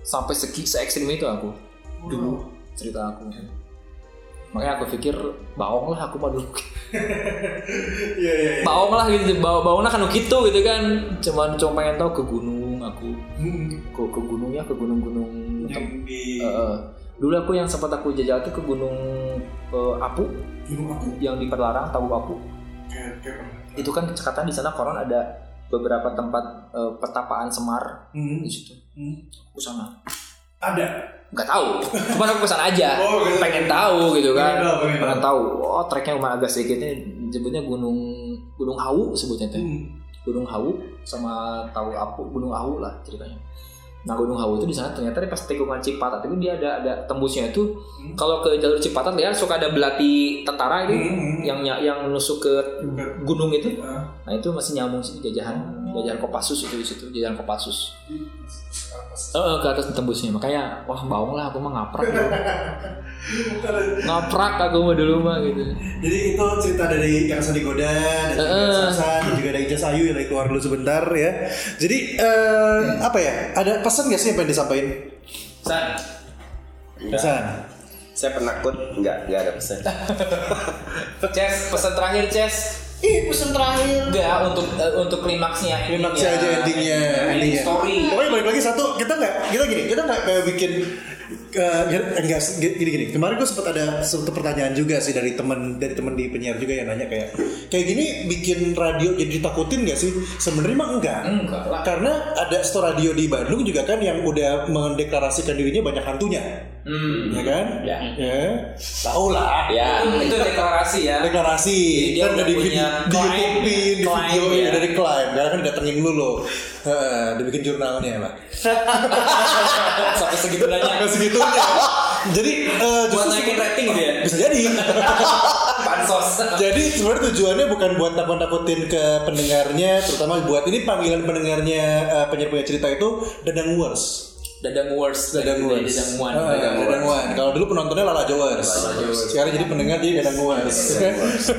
Sampai segi se ekstrim itu aku dulu cerita aku. Makanya aku pikir baong lah aku mah dulu. Iya iya. iya. baong lah gitu, baong baongnya kan gitu gitu kan. Cuman cuma pengen tahu ke gunung aku. Hmm. Ke, ke gunungnya ke gunung-gunung di dulu aku yang sempat aku jajal tuh ke gunung eh, Apu gunung yang di Perlarang tahu Apu itu kan katanya di sana koron ada beberapa tempat eh, pertapaan Semar Hmm. di situ Hmm. aku sana Ada. Nggak tahu cuma aku ke sana aja Oh, gitu. pengen tahu gitu kan Pengen tahu, pengen pengen tahu oh treknya cuma agak sedikitnya sebutnya gunung gunung Hawu sebutnya teh Hmm. Gunung Hawu sama tahu Apu Gunung Hawu lah ceritanya. Nah Gunung Hawu itu di sana ternyata di pas tikungan Cipatat itu dia ada ada tembusnya itu Hmm. kalau ke jalur Cipatat lihat suka ada belati tentara itu Hmm. yang yang nusuk ke gunung itu. Ah. Nah itu masih nyambung sih jajahan jajahan Kopassus itu di situ jajahan Kopassus. Eh ke atas tembusnya makanya wah baung lah aku mah ngaprak dulu. ngaprak aku mah dulu mah gitu. Jadi itu cerita dari yang Sandi Goda dan juga Eh. Sasan dan juga dari Ijas Ayu yang keluar dulu sebentar ya. Jadi eh, apa ya? Ada pesan gak sih yang pengen disampaikan? San, Enggak. Pesan. Saya penakut, enggak, enggak ada pesan. Ces, pesan terakhir Ces. Ih, pesan terakhir. Enggak untuk eh, untuk klimaksnya Klimaksnya aja endingnya. ending story Pokoknya balik lagi satu, kita nggak, kita gini, kita nggak kayak bikin eh, enggak gini gini. Kemarin gue sempat ada satu pertanyaan juga sih dari teman dari teman di penyiar juga yang nanya kayak kayak gini bikin radio jadi ditakutin gak sih? Sebenarnya mah enggak. enggak lah Karena ada store radio di Bandung juga kan yang udah mendeklarasikan dirinya banyak hantunya, hmm. ya kan? Ya. Ya. Tahu lah. Ya. itu, itu deklarasi ya Deklarasi Jadi dia kan udah di, punya di, YouTube di video ya. ya. dari klaim karena kan didatengin dulu Heeh, dibikin jurnalnya lah sampai segitunya Nggak segitunya jadi eh, buat justru naikin rating gitu ya bisa jadi pada bansos. Jadi sebenarnya tujuannya bukan buat nakut-nakutin ke pendengarnya, terutama buat ini panggilan pendengarnya uh, penyiar punya cerita itu Dadang Wars. Dadang Wars, Dadang Wars. Dadang Muan. Ah, Dadang Wan. Kalau dulu penontonnya Lala Jowers. Sekarang jadi pendengar jadi Dadang Wars.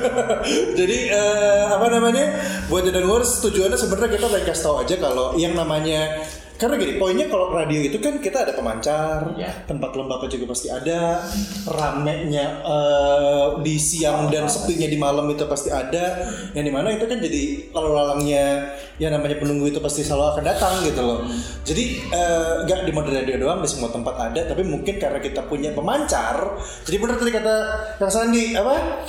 jadi eh, apa namanya? Buat Dadang Wars tujuannya sebenarnya kita pengen kasih tahu aja kalau yang namanya karena gini, poinnya kalau radio itu kan kita ada pemancar, tempat lembaba juga pasti ada, ramenya eh, di siang dan sepinya di malam itu pasti ada, yang di mana itu kan jadi lalu lalangnya yang namanya penunggu itu pasti selalu akan datang gitu loh. Jadi eh, nggak di mode radio doang di semua tempat ada, tapi mungkin karena kita punya pemancar, jadi benar tadi kata Kang Sandi apa?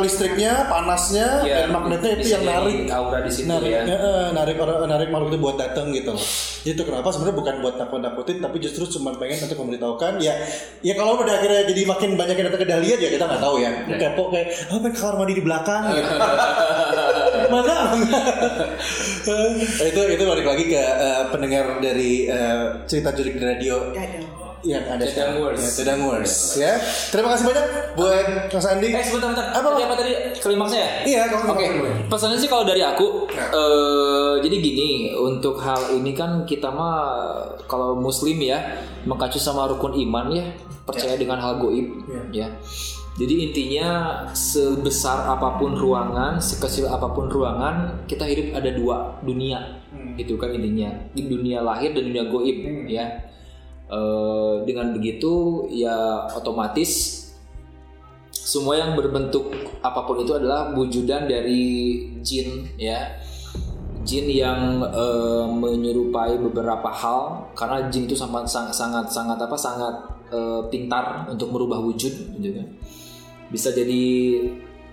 Listriknya, panasnya, Iya, dan magnetnya itu yang narik jadi aura di situ narik, ya. eh, narik orang narik makhluk itu buat datang gitu loh. Itu kenapa sebenarnya bukan buat nakut-nakutin tapi justru cuma pengen untuk memberitahukan ya ya kalau pada akhirnya jadi makin banyak yang datang ke Dahlia ya kita nggak tahu ya. Kepo kayak oh kamar mandi di belakang gitu. Mana? Eh, itu itu balik lagi ke eh, pendengar dari eh, cerita jurik di radio Dadang. Yang ada Cedang sekarang. Wars. Ya, Cedang Wars ya. Terima kasih banyak buat Mas Andi. Eh sebentar, bentar. Apa? Tadi apa tadi klimaksnya ya? Iya, kalau Oke, pesannya sih kalau dari aku, eh, jadi gini untuk hal ini kan kita mah kalau Muslim ya mengacu sama rukun iman ya, percaya dengan hal goib ya. Jadi intinya sebesar apa pun ruangan, sekecil apa pun ruangan, kita hidup ada dua dunia, gitu kan intinya. Di dunia lahir dan dunia goib ya. Eh, dengan begitu ya otomatis semua yang berbentuk apa pun itu adalah wujudan dari jin ya. Jin yang eh, menyerupai beberapa hal karena jin itu sangat sangat sangat sangat apa sangat eh, pintar untuk merubah wujud gitu kan. Bisa jadi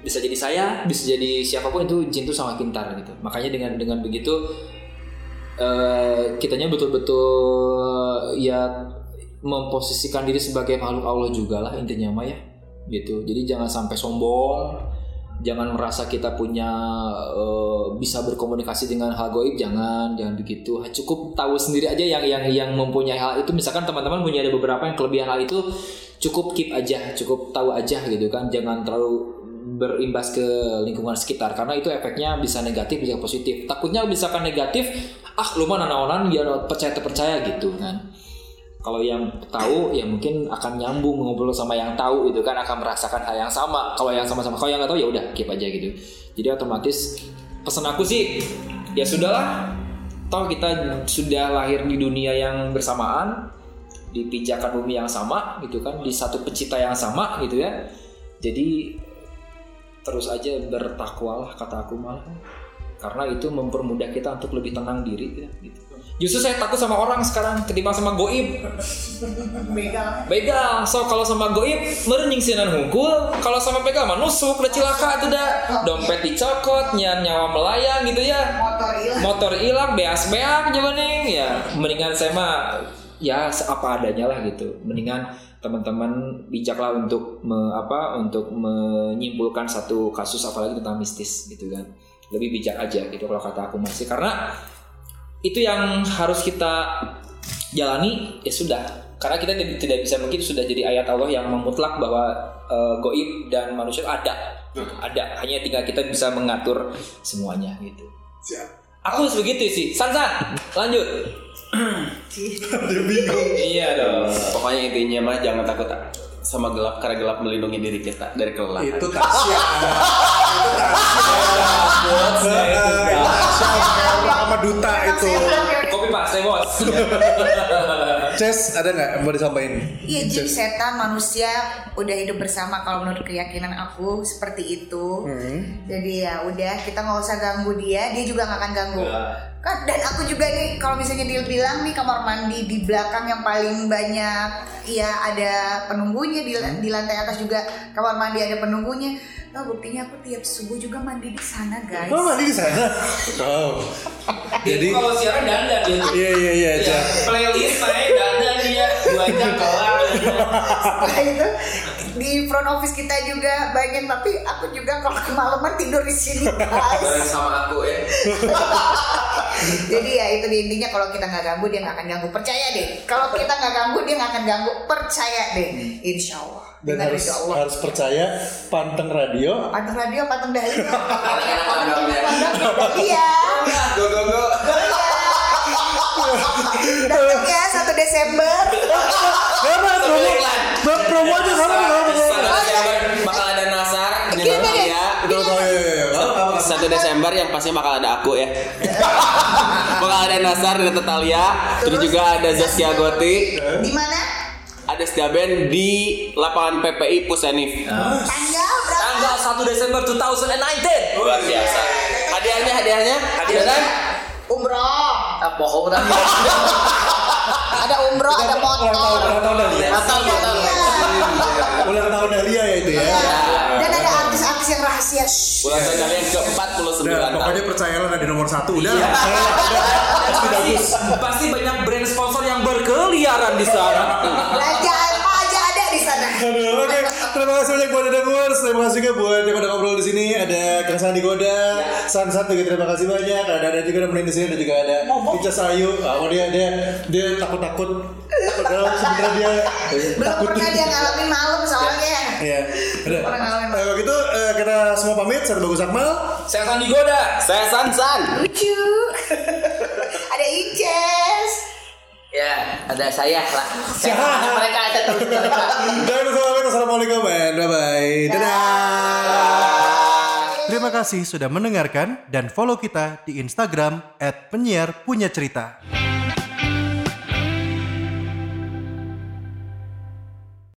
bisa jadi saya bisa jadi siapa pun itu jin itu sangat pintar gitu. Makanya dengan dengan begitu eh, kitanya betul-betul ya memposisikan diri sebagai makhluk Allah juga lah intinya mah ya. Gitu. Jadi jangan sampai sombong jangan merasa kita punya eh, bisa berkomunikasi dengan hal goib jangan jangan begitu. Cukup tahu sendiri aja yang yang yang mempunyai hal itu. Misalkan teman-teman punya ada beberapa yang kelebihan hal itu cukup keep aja cukup tahu aja gitu kan. Jangan terlalu berimbas ke lingkungan sekitar karena itu efeknya bisa negatif bisa positif. Takutnya misalkan negatif ah lu mah nanaonan ya percaya terpercaya gitu kan. Kalau yang tahu ya mungkin akan nyambung ngobrol sama yang tahu itu kan akan merasakan hal yang sama. Kalau yang sama-sama kalau yang nggak tahu ya udah keep aja gitu. Jadi otomatis pesan aku sih ya sudahlah. Toh kita sudah lahir di dunia yang bersamaan di pijakan bumi yang sama gitu kan di satu pencipta yang sama gitu ya. Jadi terus aja bertakwalah kata aku malah karena itu mempermudah kita untuk lebih tenang diri ya, gitu. Justru saya takut sama orang sekarang ketimbang sama goib. Begal. Begal, so kalau sama goib merenying sinan hungkul, kalau sama begal mah nusuk, udah cilaka itu dah. Dompet dicokot, nyan nyawa melayang gitu ya. Motor hilang. Beas beak nih. Ya, mendingan saya mah ya apa adanya lah gitu. Mendingan teman-teman bijaklah untuk me- apa untuk menyimpulkan satu kasus apalagi tentang mistis gitu kan. Lebih bijak aja gitu kalau kata aku masih. Karena itu yang harus kita jalani ya sudah. Karena kita tidak, bisa mungkin sudah jadi ayat Allah yang memutlak bahwa eh, goib dan manusia ada. Ada. Hanya tinggal kita bisa mengatur semuanya gitu. Aku begitu sih. San san lanjut iya dong Pokoknya intinya mah jangan takut sama gelap karena gelap melindungi diri kita dari kelelahan. Itu Tasya. Itu, Itu Kak. Tasya sama duta itu. kopi pak saya bos Ces, ada nggak mau disampaikan? Iya, jin setan manusia udah hidup bersama kalau menurut keyakinan aku seperti itu. Jadi ya udah kita nggak usah ganggu dia, dia juga nggak akan ganggu. Kan dan aku juga nih kalau misalnya dia bilang nih kamar mandi di belakang yang paling banyak ya ada penunggunya di, di lantai atas juga kamar mandi ada penunggunya. Nah, buktinya aku tiap subuh juga mandi di sana, guys. Oh, mandi di sana. Oh. jadi kalau siaran dandan dia tuh. Iya iya iya. Ya, playlist saya dandan dia dua jam kelar Setelah itu di front office kita juga bagian tapi aku juga kalau kemalaman tidur di sini guys. bareng sama aku ya Jadi ya itu intinya kalau kita nggak ganggu dia nggak akan ganggu percaya deh. Kalau kita nggak ganggu dia nggak akan ganggu percaya deh. Insya Allah. dan Dengan harus Allah. harus percaya panteng radio Panteng radio, panteng programnya. Iya. Go go go. Datang ya 1 Desember. Karena promo, Pro- promo aja sama 1 Desember yang pasti bakal ada aku ya. bakal ada Nasar, ada Tetalia, terus, terus juga ada Zaskia Goti. Di mana? Ada Setiaben di lapangan PPI Pusenif. Tanggal berapa? Tanggal 1 Desember 2019. Luar biasa. Hadiahnya, hadiahnya, hadiahnya. Umroh. Apa bohong ada umroh, ada motor. Ulang tahun, ulang tahun Ulang tahun Dahlia ya itu ya. Rahasia. Shh. Ulang tahun kalian ke 49 Udah, tahun. pokoknya percayalah ada nomor satu udah. Iya. Pasti bagus. Pasti banyak brand sponsor yang berkeliaran di sana. Belanja apa aja ada di sana. Aduh, oke. Terima kasih banyak buat Dada Viewers. Terima kasih juga buat yang udah ngobrol di sini. Ada Kang Sandi Goda, San San juga terima kasih banyak. Ada ada juga nemenin di sini. Ada juga ada Ica Sayu. Oh, dia dia dia takut takut. Padahal sebenarnya dia Belum takut. pernah dia ngalamin malam soalnya. Iya. Udah. Ngalamin. Eh, Kalau gitu eh, kita semua pamit. Saya Bagus Akmal. Saya akan digoda. Saya Sansan. Lucu. ada Ices. Ya, ada saya lah. Saya mereka ada terus mereka. Dan. Assalamualaikum and bye bye. Dadah. Terima kasih sudah mendengarkan dan follow kita di Instagram @penyiar punya cerita.